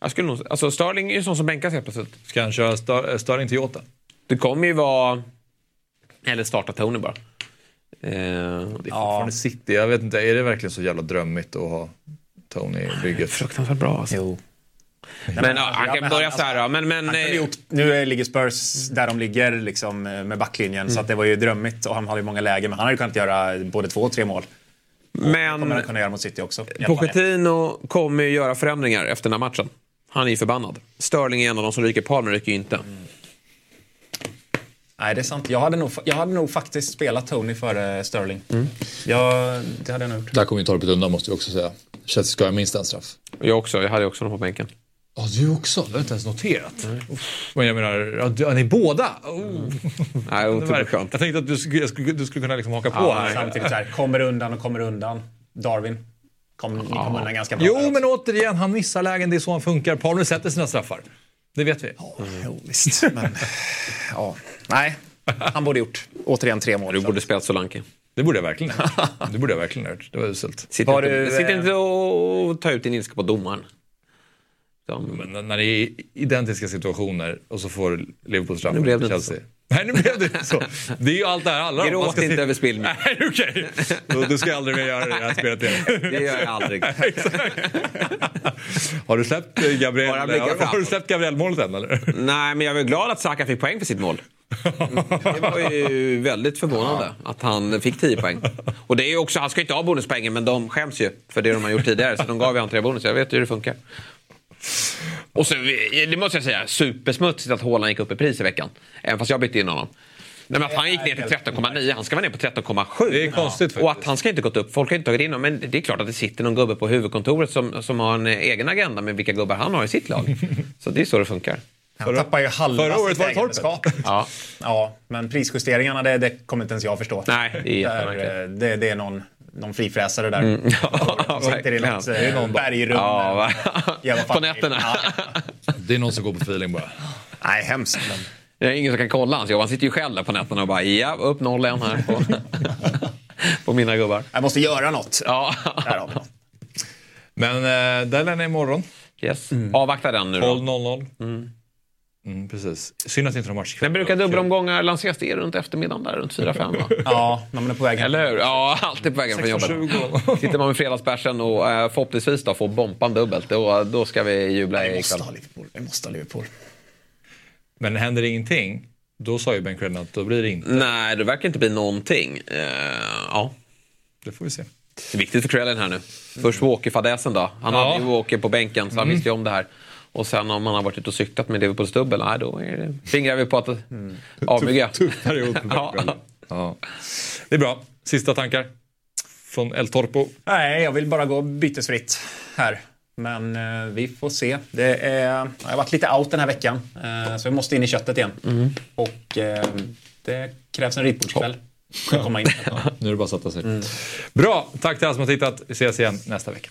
Jag skulle nog, alltså Sterling är ju sån som bänkas helt plötsligt. Ska han köra Star- eh, Sterling till Jota? Det kommer ju vara... Eller starta Tony bara. Eh, Det är fortfarande City. Jag vet inte, är det verkligen så jävla drömmigt att ha Tony i bygget? fruktansvärt bra alltså. Jo. Men ja, han kan börja så här då. Men, men, eh, gjort, nu ligger Spurs där de ligger liksom, eh, med backlinjen, så att det var ju drömmigt och han hade ju många lägen. Men han hade ju kunnat göra både två och tre mål. kommer han men kunna göra mot City också. Pochettino kommer ju göra förändringar efter den här matchen. Han är ju förbannad. Sterling är en av de som ryker. Palmer ryker ju inte. Nej, det är sant. Jag hade nog, jag hade nog faktiskt spelat Tony före Sterling. Jag, det hade jag nog gjort. Där kommer ju Torpet undan måste vi också säga. Chelsea ska ha minst en straff. Jag också. Jag hade också honom på bänken. Ja, du också? Det har jag inte ens noterat. Uff, Men jag menar, ja, du- ja, ni båda? Oh. Nej, otroligt jag tänkte att du skulle, jag skulle, du skulle kunna liksom haka på Ja, här. samtidigt så här, kommer undan och kommer undan. Darwin, kom, ni kom undan ganska bra. Jo, men återigen, han missar lägen. Det är så han funkar. Palmer sätter sina straffar. Det vet vi. Jo, visst. Men, ja, nej, han borde gjort återigen tre mål. Du borde spelat Solanke. Det borde jag verkligen ha. Det borde jag verkligen ha gjort. Det var uselt. Sitter, Var inte, du, sitter eh, inte och tar ut din ilska på domaren. De, Men när- det är identiska situationer och så får Liverpool straff Nu blev det mot inte Chelsea. Nej, nu blev det så. Det är ju allt det här handlar om. Gråt inte se- över spillning. Nej, okej. Då, då ska jag aldrig mer göra det här spelet igen. Det gör jag aldrig. Har du släppt eh, Gabriel? Har, har du framåt. släppt Gabriel-målet än eller? Nej, men jag är glad att Saka fick poäng för sitt mål. Det var ju väldigt förvånande att han fick 10 poäng. Och det är ju också, han ska ju inte ha bonuspoängen men de skäms ju för det de har gjort tidigare. Så de gav ju han tre bonus. Jag vet ju hur det funkar. Och så, det måste jag säga, supersmutsigt att Haaland gick upp i pris i veckan. Även fast jag bytte in honom. Nej, men att han gick ner till 13,9, han ska vara ner på 13,7. Det är konstigt Och att han ska inte gått upp. Folk har inte tagit in honom. Men det är klart att det sitter någon gubbe på huvudkontoret som, som har en egen agenda med vilka gubbar han har i sitt lag. Så det är så det funkar. Han tappar ju halva förra året var det Torp. ägandeskap. Ja. Ja, men prisjusteringarna det, det kommer inte ens jag förstå. Nej, det är Där, eh, det, det är någon, någon frifräsare där. Mm. Ja, Sitter i verkligen. något Det är eh, någon- bergrum. Ja? Ja, På nätterna. Ja. Det är någon som går på feeling bara. Nej, hemskt. Men... Det är ingen som kan kolla hans jobb. Han sitter ju själv där på nätterna och bara ja, upp 0 här på, på mina gubbar. Jag måste göra något. Ja. Där har vi. Men eh, den är imorgon. Yes. Avvakta den nu då. 12.00. Mm. Mm, precis. Synd att inte de har match Men brukar dubbelomgångar lanseras det runt eftermiddagen där, runt 4-5 va? Ja, när man är på väg hem. Eller hur? Ja, alltid på vägen från jobbet. 6.20. Sitter man med fredagsbärsen och eh, förhoppningsvis då får bompan dubbelt, då, då ska vi jubla Vi ikväll. måste ha Liverpool. Vi måste ha Liverpool. Men händer det ingenting, då sa ju Ben Credden att då blir det inte. Nej, det verkar inte bli någonting. Eh, ja, Det får vi se. det är viktigt för Krellin här nu. Först Walker-fadäsen då. Han Ja. hade ju Walker på bänken, så han visste ju om det här. Och sen om han har varit ute och cyklat med Liverpools dubbel, nej, då är det, fingrar vi på att avbygga. Tuff period för Ben Ja. Ja. Det är bra. Sista tankar? Från El Torpo. Nej, jag vill bara gå bytesfritt här. Men eh, vi får se. Det är, jag har varit lite out den här veckan. Eh, så jag måste in i köttet igen. Och eh, det krävs en ritbordskväll. Komma in. Nu är det bara att sätta sig. Bra, tack till alla som har tittat. Vi ses igen nästa vecka.